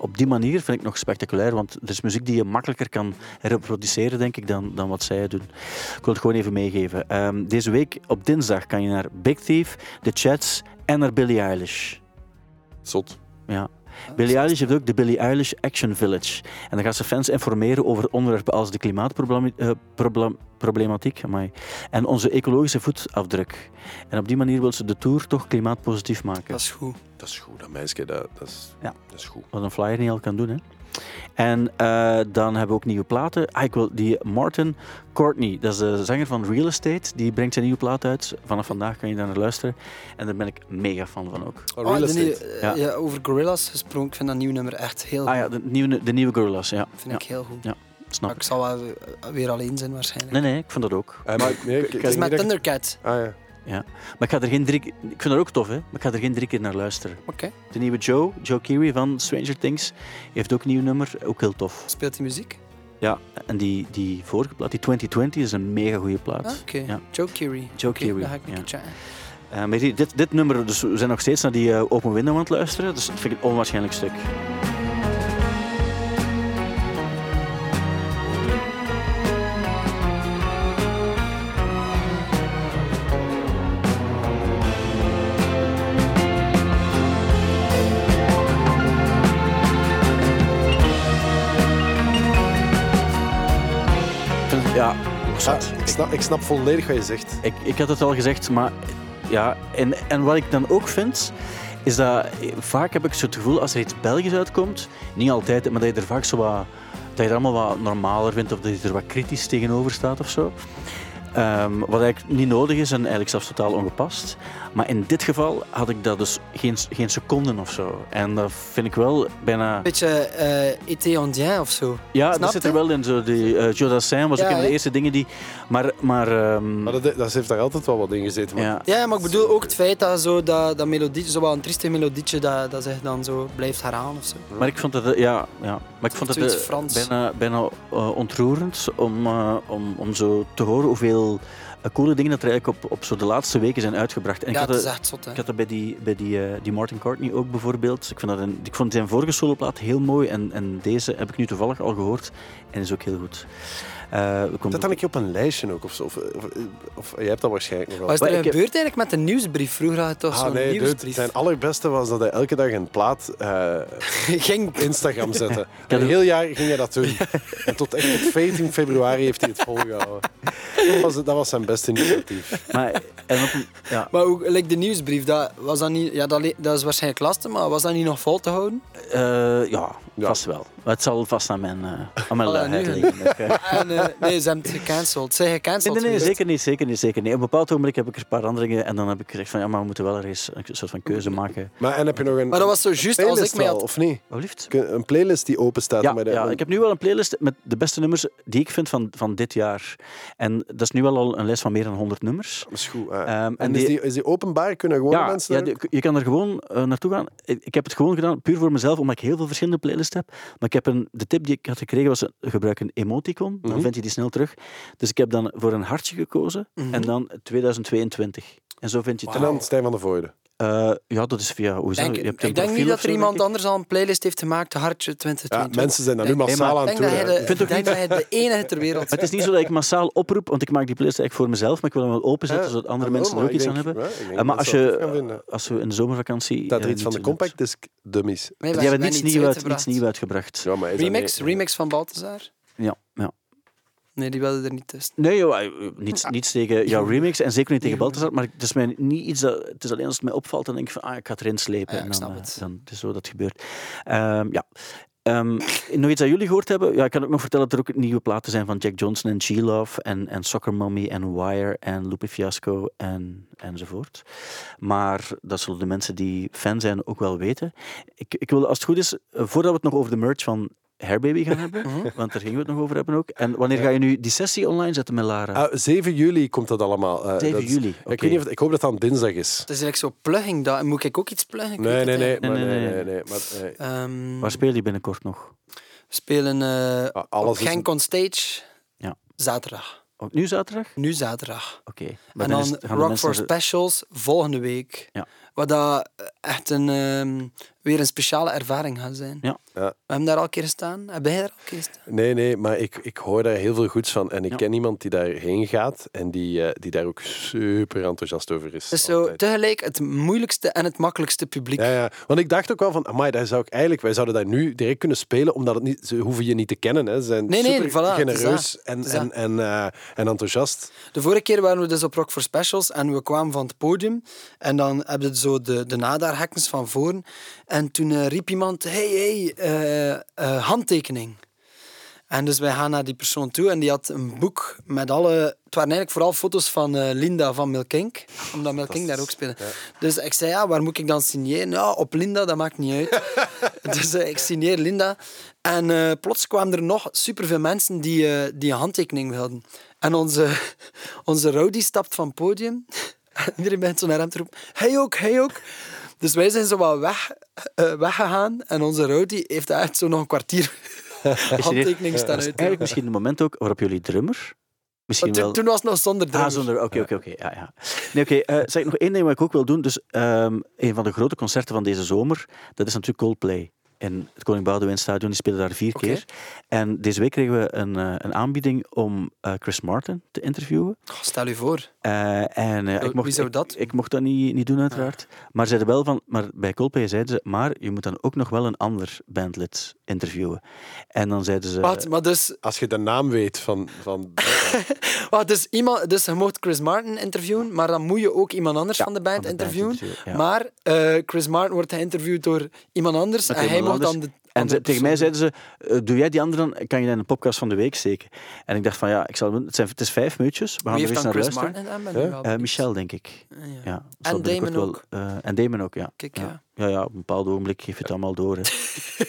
op die manier vind ik nog spectaculair. Want er is muziek die je makkelijker kan reproduceren, denk ik, dan, dan wat zij doen. Ik wil het gewoon even meegeven. Ehm, deze week op dinsdag kan je naar Big Thief, The Chats en naar Billie Eilish. Zot. Ja. Billie Eilish heeft ook de Billie Eilish Action Village. En dan gaat ze fans informeren over onderwerpen als de klimaatproblematiek en onze ecologische voetafdruk. En op die manier wil ze de tour toch klimaatpositief maken. Dat is goed. Dat is goed, dat meisje, dat, dat, is, Ja. dat is goed. Wat een flyer niet al kan doen. Hè. En eh, dan hebben we ook nieuwe platen. Ah, ik wil die Martin Courtney, dat is de zanger van Real Estate. Die brengt zijn nieuwe plaat uit. Vanaf vandaag kan je daar naar luisteren. En daar ben ik mega fan van ook. Oh, Oh, real de estate. nieuwe- eh, Ja. ja, over Gorillas gesproken, ik vind dat nieuwe nummer echt heel goed. Ah ja, de nieuwe, de nieuwe Gorillaz. Ja, vind ja ik heel goed. Ja, snap Maar ik. ik zal wel eh, weer alleen zijn waarschijnlijk. Nee, nee, ik vond dat ook. Maar, nee, ik, ik, Het is met Thundercat. Ah ja. Maar ik ga er geen drie... Ik vind dat ook tof, hè. Maar ik ga er geen drie keer naar luisteren. Oké. De nieuwe Joe, Joe Keery van Stranger Things, heeft ook een nieuw nummer. Ook heel tof. Speelt hij muziek? Ja, en die, die vorige plaat, die 2020, is een mega goede plaat. Ah, Oké. Ja. Joe Keery. Joe Oké, Keery, Dan ga ik een ja. maar die- dit, dit nummer, dus we zijn nog steeds naar die eh, Open Window aan het luisteren. Dus dat vind ik een onwaarschijnlijk stuk. Ik snap volledig wat je zegt. Ik, ik had het al gezegd, maar ja. En, en wat ik dan ook vind, is dat vaak heb ik zo het gevoel als er iets Belgisch uitkomt, niet altijd, maar dat je er vaak zo wat. Dat je er allemaal wat normaler vindt of dat je er wat kritisch tegenover staat of zo. Ehm, wat eigenlijk niet nodig is en eigenlijk zelfs totaal ongepast. Maar in dit geval had ik dat dus geen, geen seconden of zo. En dat vind ik wel bijna. Beetje eh été indien of zo. Ja, Snap dat zit er wel in. Zo, die, uh, Joe Dassin was Ja, ook een van de eerste dingen die. Maar. maar ehm, Maar dat, dat heeft daar altijd wel wat in gezeten. maar- ja, Ja, maar ik bedoel ook het feit dat zo dat, dat melodietje, zo wel een trieste melodietje, dat, dat zich dan zo blijft herhalen of zo. Maar ik vond het, eh, ja, ja. Maar ik vond eh, Frans. bijna, bijna eh, ontroerend om, eh, om, om zo te horen hoeveel eh, coole dingen dat er eigenlijk op, op zo de laatste weken zijn uitgebracht. En ik Ja, dat is het- echt zot, hè. Ik had dat bij die, bij die, eh, die Martin Courtney ook bijvoorbeeld. Ik, vind dat een, ik vond zijn vorige soloplaat heel mooi en, en deze heb ik nu toevallig al gehoord en is ook heel goed. Eh, we komen- Dat dan een keer op een lijstje ook, of zo. Of, of, of- jij hebt dat waarschijnlijk nog wel. Wat is er Maar ik heb- gebeurd eigenlijk met de nieuwsbrief? Vroeger had je toch Ah, zo'n nee, dude, nieuwsbrief. zijn allerbeste was dat hij elke dag een plaat eh, Ging op Instagram zette. had Een heel jaar ging hij dat doen. En tot echt op 14 februari heeft hij het volgehouden. Dat was, dat was zijn beste initiatief. Maar, en op, ja, Maar ook like de nieuwsbrief, dat, was dat, niet, ja, dat, dat is waarschijnlijk lastig, maar was dat niet nog vol te houden? eh, ja, Ja. vast wel. Maar het zal vast aan mijn, eh aan mijn Oh, luiheid nu. liggen. Ik, eh, En, eh, nee, ze hebben het gecanceld. Zijn Nee, gecanceld nee, nee, geweest? zeker niet, zeker niet, zeker niet. Op een bepaald ogenblik heb ik er een paar andere dingen en dan heb ik gezegd van ja, maar we moeten wel ergens een soort van keuze maken. Maar en heb je nog een, Maar dat was zo juist als ik mij had... of niet? Liefst? Een playlist die open staat. Ja, met de, ja, ik heb nu wel een playlist met de beste nummers die ik vind van, van dit jaar. En dat is nu wel al een lijst van meer dan 100 nummers. Dat is goed. ah. Ehm, en en is, die- is die openbaar? Kunnen gewoon Ja, mensen ja, je kan er gewoon naartoe gaan. Ik, ik heb het gewoon gedaan, puur voor mezelf, omdat ik heel veel verschillende playlists heb. Maar ik heb een, de tip die ik had gekregen was, gebruik een emoticon, dan Mhm. vind je die snel terug. Dus ik heb dan voor een hartje gekozen Mhm. en dan 2022. En zo vind je het En dan Stijn van de Voorde. Eh, ja, dat is via... Hoe is dat? Je hebt ik denk niet dat er iemand anders al een playlist heeft gemaakt, Hartje Ja, 2022. mensen zijn daar nu massaal aan Ik toe. denk dat hè. hij de, vind ik ook denk dat hij de enige ter wereld het is niet zo dat ik massaal oproep, want ik maak die playlist eigenlijk voor mezelf, maar ik wil hem wel openzetten, Ja, zodat andere mensen er ook iets aan hebben. ja, Eh, maar dat als, dat je, als we in de zomervakantie... Staat er eh, iets van de compact disc dummies. Die hebben zijn niets, nieuw uit, uitgebracht. Ja, dat remix van Balthazar? Ja, ja. Nee, die wilde er niet tussen. Nee, joh, eh, niets, niets tegen jouw remix en zeker niet tegen Balthazar, maar het is, mij niet iets dat, het is alleen als het mij opvalt, dan denk ik van, ah, ik ga het erin slepen. Ja, en dan, snap eh, het. dan het is zo dat gebeurt. Ehm, ja. Ehm, nog iets dat jullie gehoord hebben? Ja, ik kan ook nog vertellen dat er ook nieuwe platen zijn van Jack Johnson en G-Love en, en Soccer Mommy en Wire en Lupe Fiasco en, enzovoort. Maar dat zullen de mensen die fan zijn ook wel weten. Ik, ik wil, als het goed is, eh, voordat we het nog over de merch van Hairbaby gaan hebben, Mhm. want daar gingen we het nog over hebben ook. En wanneer ga je nu die sessie online zetten met Lara? Ah, 7 juli komt dat allemaal. eh, 7 dat is- juli, Ik, oké. weet niet of, ik hoop dat dat een dinsdag is. Het is eigenlijk zo plugging. Dat, moet ik ook iets pluggen? Nee, nee, nee. Nee, nee, nee, nee, nee, maar, nee. niet. Ehm, Waar speel je binnenkort nog? we spelen eh Ah, op is een- Genk on Stage. Ja. Zaterdag. Ook nu zaterdag? Nu zaterdag. Oké. Maar en dan dan Rock for Specials volgende week. Ja. Wat dat echt een, ehm, weer een speciale ervaring gaat zijn. Ja. Ja. We hebben daar al een keer gestaan. Heb jij daar al een keer gestaan? Nee, nee, maar ik, ik hoor daar heel veel goeds van. En ik Ja. ken iemand die daarheen gaat en die, eh, die daar ook super enthousiast over is. Het is zo altijd. tegelijk het moeilijkste en het makkelijkste publiek. Ja, ja, want ik dacht ook wel van, amai, daar zou ik eigenlijk, wij zouden daar nu direct kunnen spelen, omdat het niet, ze hoeven je niet te kennen. Hè. Ze zijn Nee, nee, super voilà, genereus en, en, en, eh, en enthousiast. De vorige keer waren we dus op Rock for Specials en we kwamen van het podium. En dan hebben zo de, de nadaarhekkens van voren. En toen eh, riep iemand, hey, hey, eh, eh, handtekening. En dus wij gaan naar die persoon toe en die had een boek met alle... Het waren eigenlijk vooral foto's van Linda van Milkink, omdat Milkink daar ook speelde. Dus ik zei, ja, waar moet ik dan signeren? Ja, op Linda, dat maakt niet uit. dus ik signeer Linda. En plots kwamen er nog superveel mensen die, die een handtekening wilden. En onze, onze roadie stapt van het podium. En Iedereen begint zo naar hem te roepen, hij ook, hij ook. Dus wij zijn zo wat weg, eh, weggegaan en onze roadie heeft echt zo nog een kwartier handtekening staan uit. Eigenlijk misschien het moment ook waarop jullie drummer... Misschien wel... toen was het nog zonder drummer. Ah, zonder... Oké, oké, oké. Ja, ja. Nee, oké. eh, zeg nog één ding wat ik ook wil doen. Dus ehm, een van de grote concerten van deze zomer, dat is natuurlijk Coldplay. In het Koning Boudewijn Stadion, die spelen daar vier keer. En deze week kregen we een, eh, een aanbieding om eh, Chris Martin te interviewen. Oh, stel u voor. Eh, en eh, Wie ik mocht, zou dat? Ik, mocht dat niet, niet doen, uiteraard. Maar, zeiden wel van, maar bij Coldplay zeiden ze, maar je moet dan ook nog wel een ander bandlid interviewen. En dan zeiden ze... Wat, maar dus, Als je de naam weet van... van wat, dus, iemand, dus je mocht Chris Martin interviewen, maar dan moet je ook iemand anders Ja, van de band van de band interviewen. ja. Maar eh, Chris Martin wordt geïnterviewd door iemand anders Met en hij dan de En ze- tegen mij zeiden ze, eh, doe jij die andere dan, kan je dat in een podcast van de week steken. En ik dacht van ja, ik zal, het, zijn, het is vijf minuutjes, we gaan er eens dan naar Chris luisteren. Martin ik Huh? wel Eh. Michel, denk ik. Ja. Ja, En Damon wel- ook. eh, en Damon ook, ja. Kijk, ja. Ja. Ja, ja, op een bepaald ogenblik geef je het allemaal door. Hè.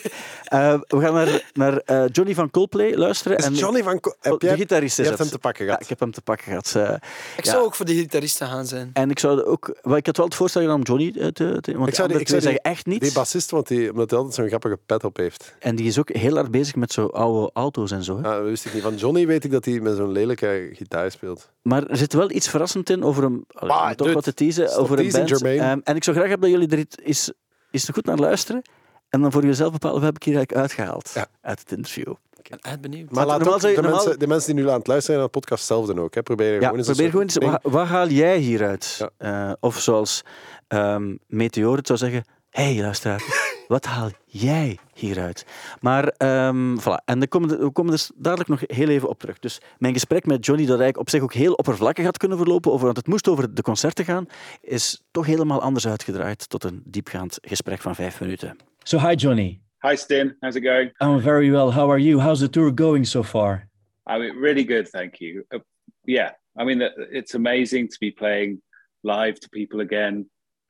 Eh, we gaan naar, naar eh, Johnny van Coldplay luisteren. Is en, Johnny van... Co- Oh, Heb de jij, gitarist je hebt het. hem te pakken Ja, gehad. ik heb hem te pakken gehad. eh. Ik Ja. zou ook voor de gitaristen gaan zijn. en ik zou ook... Ik had wel het voorstel gedaan om Johnny te... te want Ik zou die- ik zou zeggen echt niets. Die bassist, want die, omdat hij altijd zo'n grappige pet op heeft. En die is ook heel hard bezig met zo oude auto's en zo. Hè. Ah, dat wist ik niet. Van Johnny weet ik dat hij met zo'n lelijke gitaar speelt. Maar er zit wel iets verrassend in over een... Ah, om toch wat te teasen over een band. Ehm, en ik zou graag hebben dat jullie er iets- eens, eens goed naar luisteren. En dan voor jezelf bepalen, wat heb ik hier eigenlijk uitgehaald Ja. uit het interview. Ik ben echt benieuwd. Maar laat normaal de, normaal- mensen, de mensen die nu aan het luisteren zijn naar de podcast zelf dan ook. Hè. Probeer Ja, gewoon eens een probeer gewoon eens, ding- wat, wat haal jij hieruit? Ja. Eh, of zoals ehm Meteor het zou zeggen, hé hey, luisteraar, wat haal jij hieruit? Maar, ehm voilà. En komen we- we komen dus dadelijk nog heel even op terug. Dus mijn gesprek met Johnny, dat eigenlijk op zich ook heel oppervlakkig had kunnen verlopen, over, want het moest over de concerten gaan, is toch helemaal anders uitgedraaid tot een diepgaand gesprek van vijf minuten. So, hi, Johnny. Hi, Stin. How's it going? I'm very well. How are you? How's the tour going so far? I mean, really good, thank you. Uh, yeah, I mean, uh, it's amazing to be playing live to people again,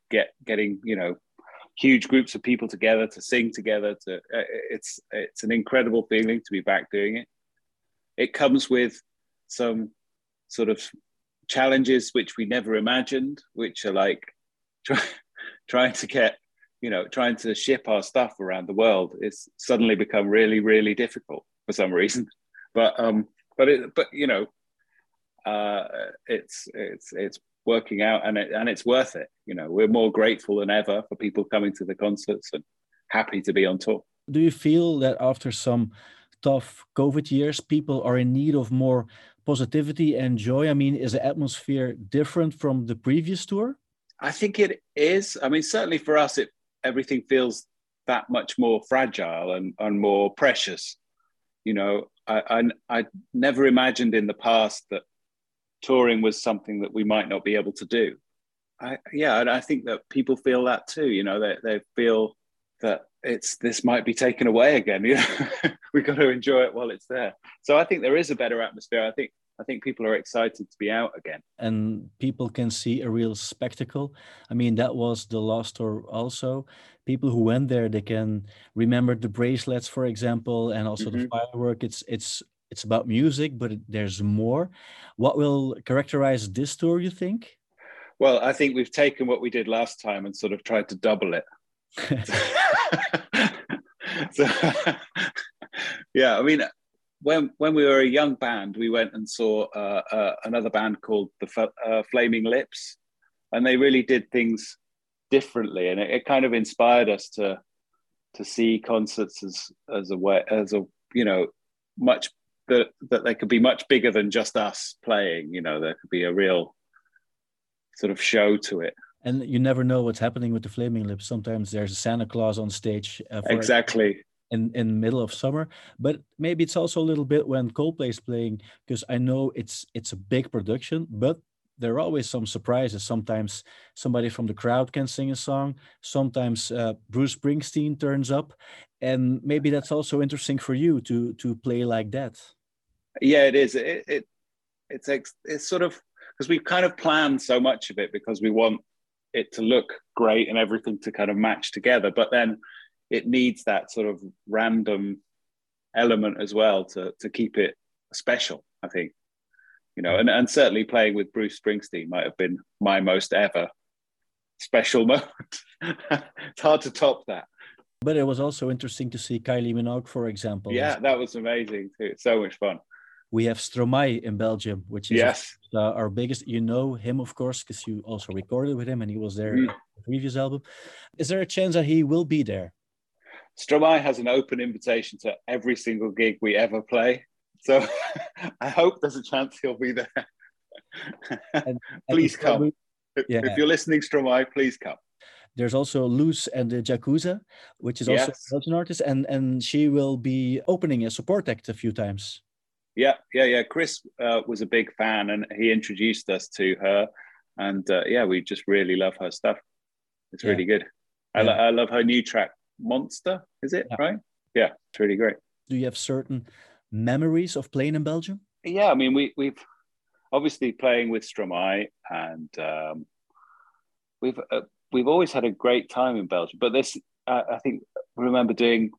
get getting you know huge groups of people together to sing together. To uh, it's it's an incredible feeling to be back doing it. It comes with some sort of challenges which we never imagined, which are like try, trying to get you know trying to ship our stuff around the world. It's suddenly become really really difficult for some reason. But um, but it but you know, uh, it's it's it's working out and it and it's worth it. You know, we're more grateful than ever for people coming to the concerts and happy to be on tour. Do you feel that after some tough COVID years, people are in need of more positivity and joy? I mean, is the atmosphere different from the previous tour? I think it is. I mean, certainly for us, it everything feels that much more fragile and, and more precious. You know, I, I I never imagined in the past that touring was something that we might not be able to do. I, yeah, and I think that people feel that too. You know, they they feel that it's this might be taken away again. You know, we've got to enjoy it while it's there. So I think there is a better atmosphere. I think I think people are excited to be out again. and people can see a real spectacle. I mean, that was the last tour also. People who went there, they can remember the bracelets, for example, and also the Mhm. firework. It's it's it's about music, but there's more. What will characterize this tour, you think? Well, I think we've taken what we did last time and sort of tried to double it. so, yeah, I mean, when when we were a young band, we went and saw uh, uh, another band called the F- uh, Flaming Lips, and they really did things differently, and it, it kind of inspired us to to see concerts as as a way as a you know much that that they could be much bigger than just us playing. You know, there could be a real sort of show to it. And you never know what's happening with the Flaming Lips. Sometimes there's a Santa Claus on stage uh, Exactly. in in middle of summer but maybe it's also a little bit when coldplay is playing because i know it's it's a big production but there are always some surprises sometimes somebody from the crowd can sing a song sometimes uh, bruce springsteen turns up and maybe that's also interesting for you to to play like that Yeah, it is. It, it it's ex, it's sort of because we've kind of planned so much of it because we want it to look great and everything to kind of match together, but then it needs that sort of random element as well to to keep it special. I think, you know, and and certainly playing with Bruce Springsteen might have been my most ever special moment. it's hard to top that. but it was also interesting to see kylie minogue for example Yeah, that was amazing too. So much fun. We have stromae in belgium which is Yes. uh, our biggest you know him of course because you also recorded with him and he was there Mm. in the previous album is there a chance that he will be there Stromae has an open invitation to every single gig we ever play. So I hope there's a chance he'll be there. And- please probably- come. If, Yeah. if you're listening, Stromae, please come. there's also Luz and the Jakuza, which is also Yes. a Belgian artist, and and she will be opening a support act a few times. Yeah, yeah, yeah. Chris uh, was a big fan and he introduced us to her. And uh, yeah, we just really love her stuff. It's Yeah. really good. I, Yeah. lo- I love her new track, Monster, is it? Yeah. Right? Yeah, it's really great. Do you have certain memories of playing in Belgium? yeah, I mean, we we've obviously playing with Stromae, and um, we've uh, we've always had a great time in Belgium, but this uh, I think I remember doing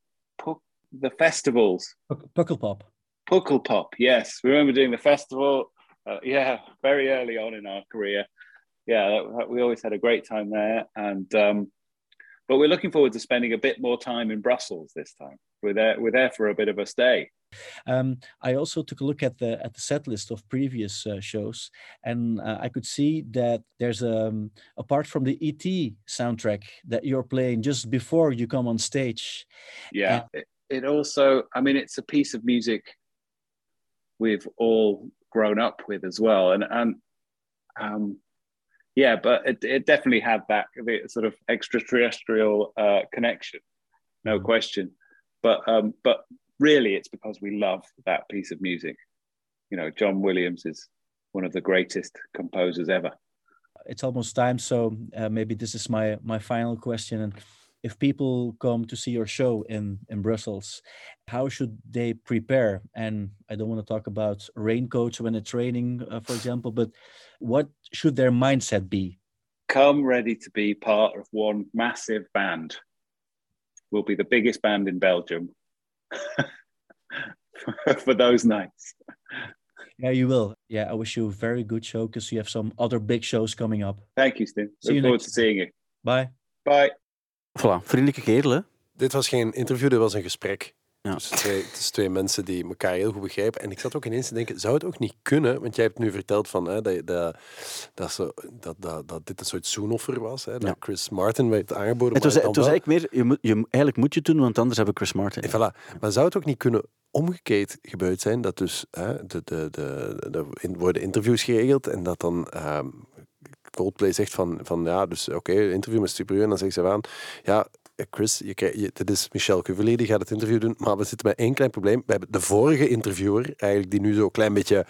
the festivals. Puck- Pukkelpop. Pukkelpop, yes, we remember doing the festival. Uh, yeah, very early on in our career. Yeah, that- we always had a great time there, and um, but we're looking forward to spending a bit more time in Brussels this time. We're there. We're there for a bit of a stay. Um, I also took a look at the at the set list of previous uh, shows, and uh, I could see that there's um, apart from the ET soundtrack that you're playing just before you come on stage. yeah it, it also i mean it's a piece of music we've all grown up with as well. And and um yeah but it, it definitely had that sort of extraterrestrial uh connection no question. But um but really it's because we love that piece of music. You know john williams is one of the greatest composers ever. It's almost time, so uh, maybe this is my my final question. And if people come to see your show in in Brussels, how should they prepare? And I don't want to talk about raincoats when it's raining, uh, for example, but what should their mindset be? come ready to be part of one massive band. We'll be the biggest band in Belgium for those nights. Yeah, you will. Yeah, I wish you a very good show because you have some other big shows coming up. Thank you, Stu. See you forward next to seeing you. Bye. Bye. Voilà, vriendelijke kerel, hè? Dit was geen interview, dit was een gesprek. Ja. Tussen, twee, tussen twee mensen die elkaar heel goed begrijpen. En ik zat ook ineens te denken, zou het ook niet kunnen? Want jij hebt nu verteld van, hè, dat, dat, dat, zo, dat, dat, dat dit een soort zoenoffer was. Hè, dat Ja. Chris Martin werd aangeboden. Het was, het was eigenlijk meer, je moet, je, eigenlijk moet je het doen, want anders hebben we Chris Martin. En voilà. Maar zou het ook niet kunnen omgekeerd gebeurd zijn? Dat dus hè, de, de, de, worden interviews geregeld en dat dan ehm, Coldplay zegt van, van ja, dus oké, interview met Superu. En dan zeggen ze aan, ja, Chris, je, krijgt- je, dit is Michel Cuvelier, die gaat het interview doen, maar we zitten met één klein probleem. We hebben de vorige interviewer, eigenlijk die nu zo klein beetje...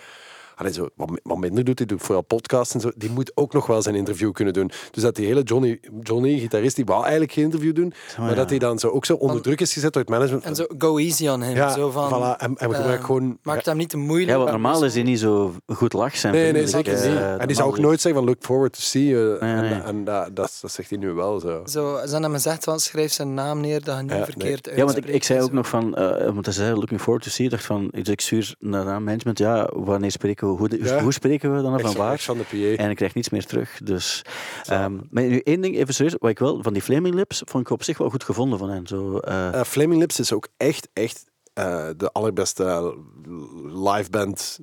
allee, zo, wat, mi- wat minder doet, die doet vooral podcasts en zo, die moet ook nog wel zijn interview kunnen doen. Dus dat die hele Johnny, Johnny gitarist, die wou eigenlijk geen interview doen, maar ja. dat hij dan zo ook zo onder druk is gezet door het management. En zo, go easy on him. Ja, zo van, voilà. En, en we eh, gewoon... Maakt hem niet te moeilijk. Ja, want normaal is hij niet zo goed lach zijn. Nee, nee, zeker eh, niet. En die zou ook nooit zeggen van look forward to see you. Nee, en nee. en dat, dat, dat zegt hij nu wel zo. Zo, ze hebben hem gezegd, van, schrijf zijn naam neer, dat je niet Ja, nee. verkeerd Ja, want ik, ik zei ook nog van, eh want hij zei looking forward to see, ik dacht van, dus ik stuur naar aan management, ja, wanneer spreken we, hoe, de- Ja. hoe spreken we dan van waar? van de PA. En ik krijg niets meer terug. Dus, ehm, maar nu één ding, even serieus, wat ik wel, van die Flaming Lips, vond ik op zich wel goed gevonden van hen. Zo, eh, Eh, Flaming Lips is ook echt, echt eh, de allerbeste live band.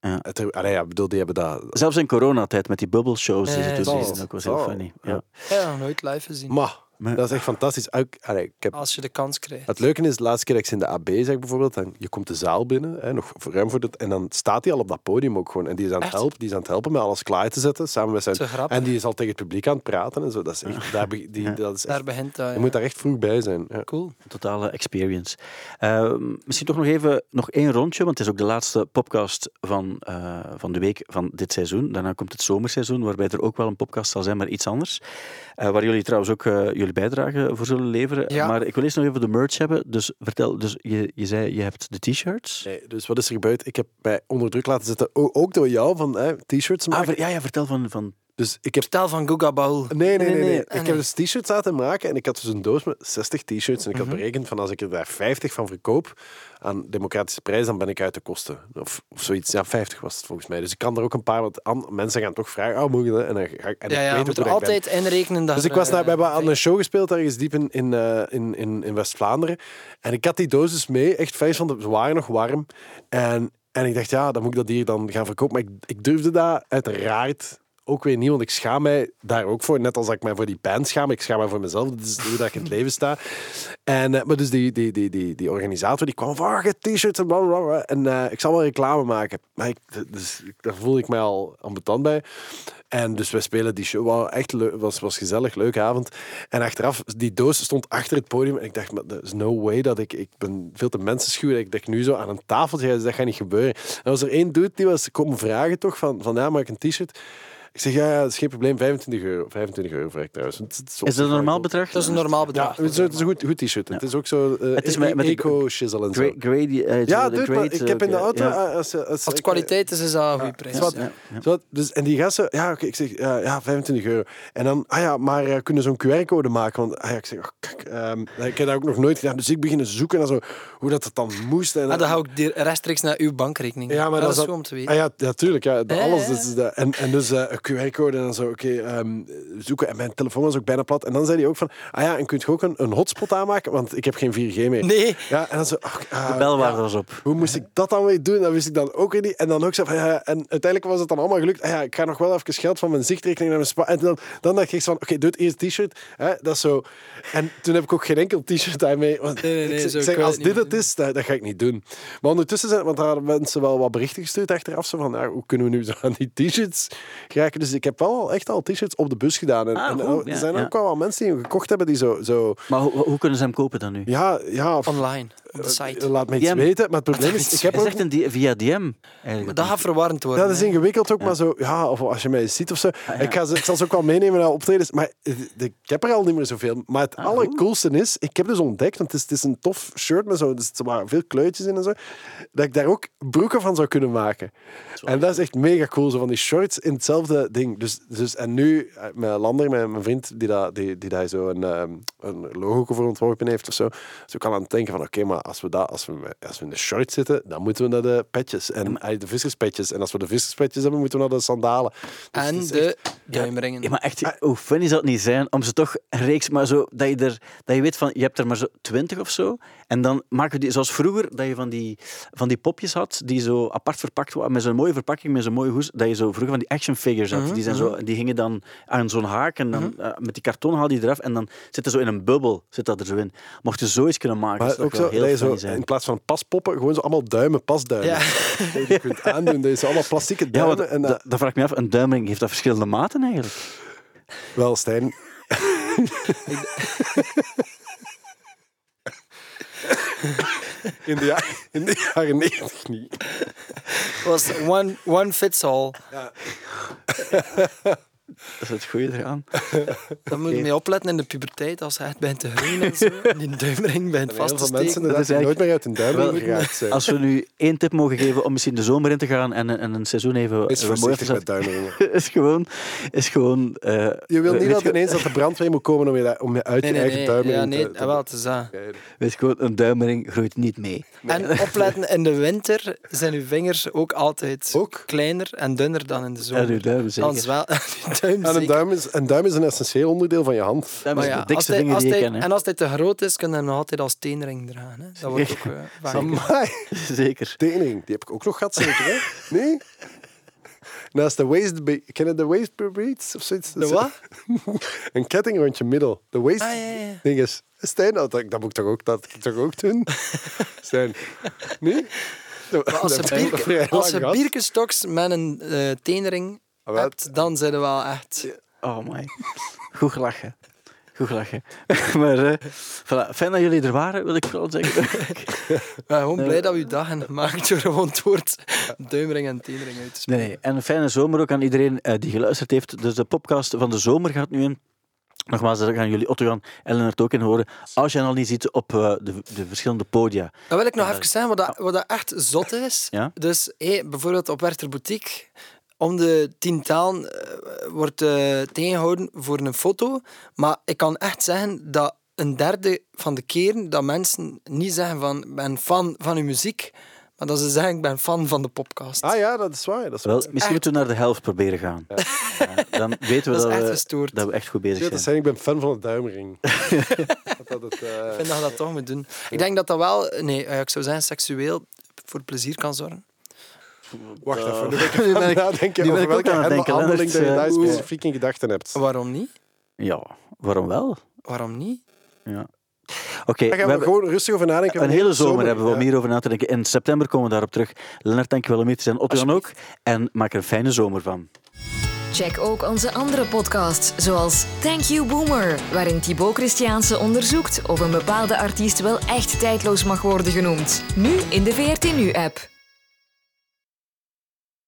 Ja. Het, allee, ja, bedoel, die hebben dat... zelfs in coronatijd met die bubble shows die Ja, ze deden, ook was heel funny. Ja. Ja. Ja, nog nooit live gezien. Maar, Maar- dat is echt fantastisch. Ook, allee, ik heb, Als je de kans krijgt. het leuke is, de laatste keer dat ik ze in de AB zeg bijvoorbeeld, dan, je komt de zaal binnen, hè, nog voor- ruim voor het, en dan staat hij al op dat podium ook gewoon. En die is aan het helpen, die is aan het helpen met alles klaar te zetten, samen met zijn... En die is al tegen het publiek aan het praten en zo. Dat is echt, daar, die, Ja. dat is Daar echt, begint dat. je moet daar echt vroeg bij zijn. Ja. Cool. totale experience. Eh, misschien toch nog even nog één rondje, want het is ook de laatste podcast van, eh, van de week van dit seizoen. Daarna komt het zomerseizoen, waarbij er ook wel een podcast zal zijn, maar iets anders. Eh, waar jullie trouwens ook eh, jullie bijdrage voor zullen leveren. Ja. Maar ik wil eerst nog even de merch hebben. Dus vertel, dus je, je zei je hebt de t-shirts. Nee, dus wat is er gebeurd? Ik heb mij onder druk laten zetten, o- ook door jou, van hè, t-shirts Ah, maken. ver- ja, ja, vertel van, van Dus ik heb... Vertel van Guga Baul. Nee, nee, nee. nee. Ik heb nee. dus t-shirts laten maken en ik had dus een doos met 60 t-shirts. En ik had Mhm. berekend van als ik er daar 50 van verkoop aan democratische prijs, dan ben ik uit de kosten. Of, of zoiets. Ja, 50 was het volgens mij. Dus ik kan er ook een paar, want an- mensen gaan toch vragen, oh, moet je dat? En dan ga ik, en Ja, ik ja, weet je moet hoe er ik altijd inrekenen dat Dus ik was naar, eh, we hebben aan een show gespeeld ergens diep in, in, eh, in, in, in West-Vlaanderen. En ik had die doos dus mee, echt vijf van de, ze waren nog warm. En, en ik dacht, ja, dan moet ik dat hier dan gaan verkopen. Maar ik, ik durfde dat uiteraard ook weer niet, want ik schaam mij daar ook voor. Net als dat ik mij voor die band schaam, ik schaam mij voor mezelf. Dat is hoe dat ik in het leven sta. En, eh, maar dus die, die, die, die, die organisator die kwam van, hebt t-shirts en bla, bla, bla. En eh, ik zal wel reclame maken. Maar ik, dus, daar voelde ik mij al ambetant bij. En dus we spelen die show. Wauw, echt leuk. was, was gezellig, leuke avond. En achteraf, die doos stond achter het podium. En ik dacht, maar er is no way dat ik... Ik ben veel te mensenschuw. dat Ik dacht nu zo aan een tafeltje, dat gaat niet gebeuren. En was er één dude die was komen vragen toch, van, van ja, maak ik een t-shirt? Ik zeg, ja, ja, dat is geen probleem, 25 euro. 25 euro vraag ik trouwens. Het- het Is dat een normaal bedrag? Dat is een normaal Ja, bedrag. het is, het is een goed, goed t-shirt. Het is ook zo eh, Het is met- met de- eco-shizzle en zo. Eh, Ja, de dude, maar grade, ik heb in de eh, auto... ja. eh, als, als, Als het ik- kwaliteit is, is dat een goede prijs. Ja, ja. Zo, dus, en die gasten, ja, oké, ik zeg, ja, ja, 25 euro. En dan, ah ja, maar eh, kunnen zo'n QR-code maken? Want, ah ja, ik zeg, oh, kijk, ehm, ik heb dat ook nog nooit gedaan. Dus ik begin te zoeken naar zo, hoe dat, het dan moest. En, Ah, dan ga ik die- rechtstreeks naar uw bankrekening. Ja, maar dat dat is is goed om te weten. Ah ja, ja, tuurlijk. Ja, de- Ja, alles. ja, Dus, de, en, en dus eh, QR-code en dan zo, oké, ehm, zoeken. En mijn telefoon was ook bijna plat. En dan zei hij ook van, ah ja, en kunt je ook een, een hotspot aanmaken? Want ik heb geen 4G meer. Nee. Ja, en dan zo, ach, ah, De ja. was op. Hoe moest ik dat dan weer doen? Dat wist ik dan ook weer niet. En dan ook zo van, ja, en uiteindelijk was het dan allemaal gelukt. Ah ja, ik ga nog wel even geld van mijn zichtrekening naar mijn spa. En dan, dan dacht ik zo van, oké, doe het eerst t-shirt. Hè, dat is zo. En toen heb ik ook geen enkel t-shirt daarmee. Want Nee, nee, nee, ik, zeg- als dit het is, dat, dat ga ik niet doen. Maar ondertussen zijn, want daar hadden mensen wel wat berichten gestuurd achteraf. Zo van, ja, hoe kunnen we nu zo aan die t-shirts Dus ik heb wel echt al t-shirts op de bus gedaan. En, Ah, en goed, er ja, zijn ja. ook wel wat mensen die hem gekocht hebben die zo... zo Maar hoe, hoe kunnen ze hem kopen dan nu? ja, ja, of- Online, op de site. Laat me iets DM. weten. Maar het probleem is, ik heb ook zegt een die- via DM. Eigenlijk. Dat gaat verwarrend worden. Ja, dat is ingewikkeld ook, maar zo, ja, of als je mij ziet of zo. Ik, ga ze, ik zal ze ook wel meenemen naar optredens, maar eh, ik heb er al niet meer zoveel. Maar het allercoolste is, ik heb dus ontdekt, want het is, het is een tof shirt met zo, dus er waren veel kleurtjes in en zo, dat ik daar ook broeken van zou kunnen maken. En dat is echt mega cool, zo van die shorts in hetzelfde ding. Dus, dus, en nu, eh, met Lander, mijn, mijn vriend, die, dat, die, die daar zo een, ehm, een logo voor ontworpen heeft of zo, dus ik kan aan het denken van, oké, maar als we, dat, als, we, als we in de short zitten, dan moeten we naar de petjes, en de visserspetjes. En als we de visserspetjes hebben, moeten we naar de sandalen. Dus En de duimringen. Ja, maar echt, hoe funny zou het niet zijn om ze toch een reeks, maar zo, dat je, er, dat je weet van, je hebt er maar zo twintig of zo, en dan maken we die, zoals vroeger, dat je van die, van die popjes had, die zo apart verpakt waren, met zo'n mooie verpakking, met zo'n mooie hoes, dat je zo vroeger van die action figures had, die, zijn zo, die gingen dan aan zo'n haak, en dan eh, met die karton haal je eraf, en dan zit er zo in een bubbel, zit dat er zo in. Mocht je zoiets kunnen maken, Maar zou ook zo, heel dat zo, zijn. in plaats van paspoppen, gewoon zo allemaal duimen, pasduimen. Ja. Dat je die kunt aandoen. Dat is allemaal plastieke Ja, duimen. want en dat, dat vraag ik me af, een duimring, heeft dat verschillende maten eigenlijk? wel, Stijn. in, de jaren, in de jaren 90 niet. was one, one fits all. Dat is het goede eraan. Daar moet je mee opletten in de puberteit als hij echt bent te groeien en zo. Die duimring bent vast te veel mensen steken. inderdaad is die nooit eigenlijk- meer uit duimen Wel, geraakt zijn. Als we nu één tip mogen geven om misschien de zomer in te gaan en, en een seizoen even Is te voorzichtig met zetten, duimeringen. is gewoon... Is gewoon eh, Je wil niet dat ineens dat de brandweer moet komen om je, dat- om je uit Nee, je nee, eigen nee. duimering Ja, nee, te... te ah, wel, het is dat. Weet gewoon, een duimering groeit niet mee. En opletten, in de winter zijn uw vingers ook altijd Ook? kleiner en dunner dan in de En zomer. uw duim Dan zeker. is wel, uw duim En een duim, is, een duim is een essentieel onderdeel van je hand. Duim Maar is ja, de dikste die je kent. En als hij te groot is, kun je hem nog altijd als teenring dragen. Hè. Dat wordt ook eh, Zeker. teenering. Die heb ik ook nog gehad, zeker, hè? Nee? Naast de waist... be- Ken je de waist beads? Of zoiets? De wat? Een ketting rond je middel. De waist... Ah, ja, ja. Ding is... Stijn, dat, dat moet ik toch ook, dat, toch ook doen? Stijn. Nee? Maar als Dat ik bierke- lang als gehad. bierkenstoks met een teenring wel. Hebt, dan zijn er wel echt... Oh my. Goed gelachen. Goed gelachen. maar eh, voilà. fijn dat jullie er waren, wil ik vooral zeggen. Ik ben gewoon blij dat we uw dag hebben gemaakt door gewoon het woord duimring en teenring uit te. Nee, en een fijne zomer ook aan iedereen eh, die geluisterd heeft. Dus de podcast van de zomer gaat nu in. Nogmaals, daar gaan jullie Otto en Lennart ook in horen. Als je hen al niet ziet op eh, de, de verschillende podia. Dan wil ik nog even zeggen wat, dat, wat dat echt zot is. Ja? Dus hé, bijvoorbeeld op Werther Boutique, om de tien talen eh, wordt eh, tegengehouden voor een foto. Maar ik kan echt zeggen dat een derde van de keren dat mensen niet zeggen van ik ben fan van uw muziek, maar dat ze zeggen ik ben fan van de podcast. Ah ja, dat is waar. Dat is Wel, misschien moeten we naar de helft proberen gaan. Ja, dan weten we Dat dat, is echt we, gestoord. dat we echt goed bezig Ja, dat zijn. zijn, ik ben fan van het duimring. dat dat het, eh, Ik vind dat je dat toch moet doen. Ik denk dat dat wel, nee, ik zou zeggen, seksueel voor plezier kan zorgen. Wacht Eh, even, nu ben ik aan ik- het nadenken over welke denken, handeling dat je Lennart, daar eh, specifiek in gedachten hebt. Waarom niet? Ja, waarom wel? Waarom niet? Ja. Oké, Daar gaan we hebben gewoon rustig over nadenken. een hele zomer hebben we om ja. hierover na te denken. In september komen we daarop terug. Lennart, dank je wel om hier te zijn. Otto dan ook. En maak er een fijne zomer van. Check ook onze andere podcasts, zoals Thank You Boomer, waarin Thibaut Christiaanse onderzoekt of een bepaalde artiest wel echt tijdloos mag worden genoemd. Nu in de VRT Nu-app.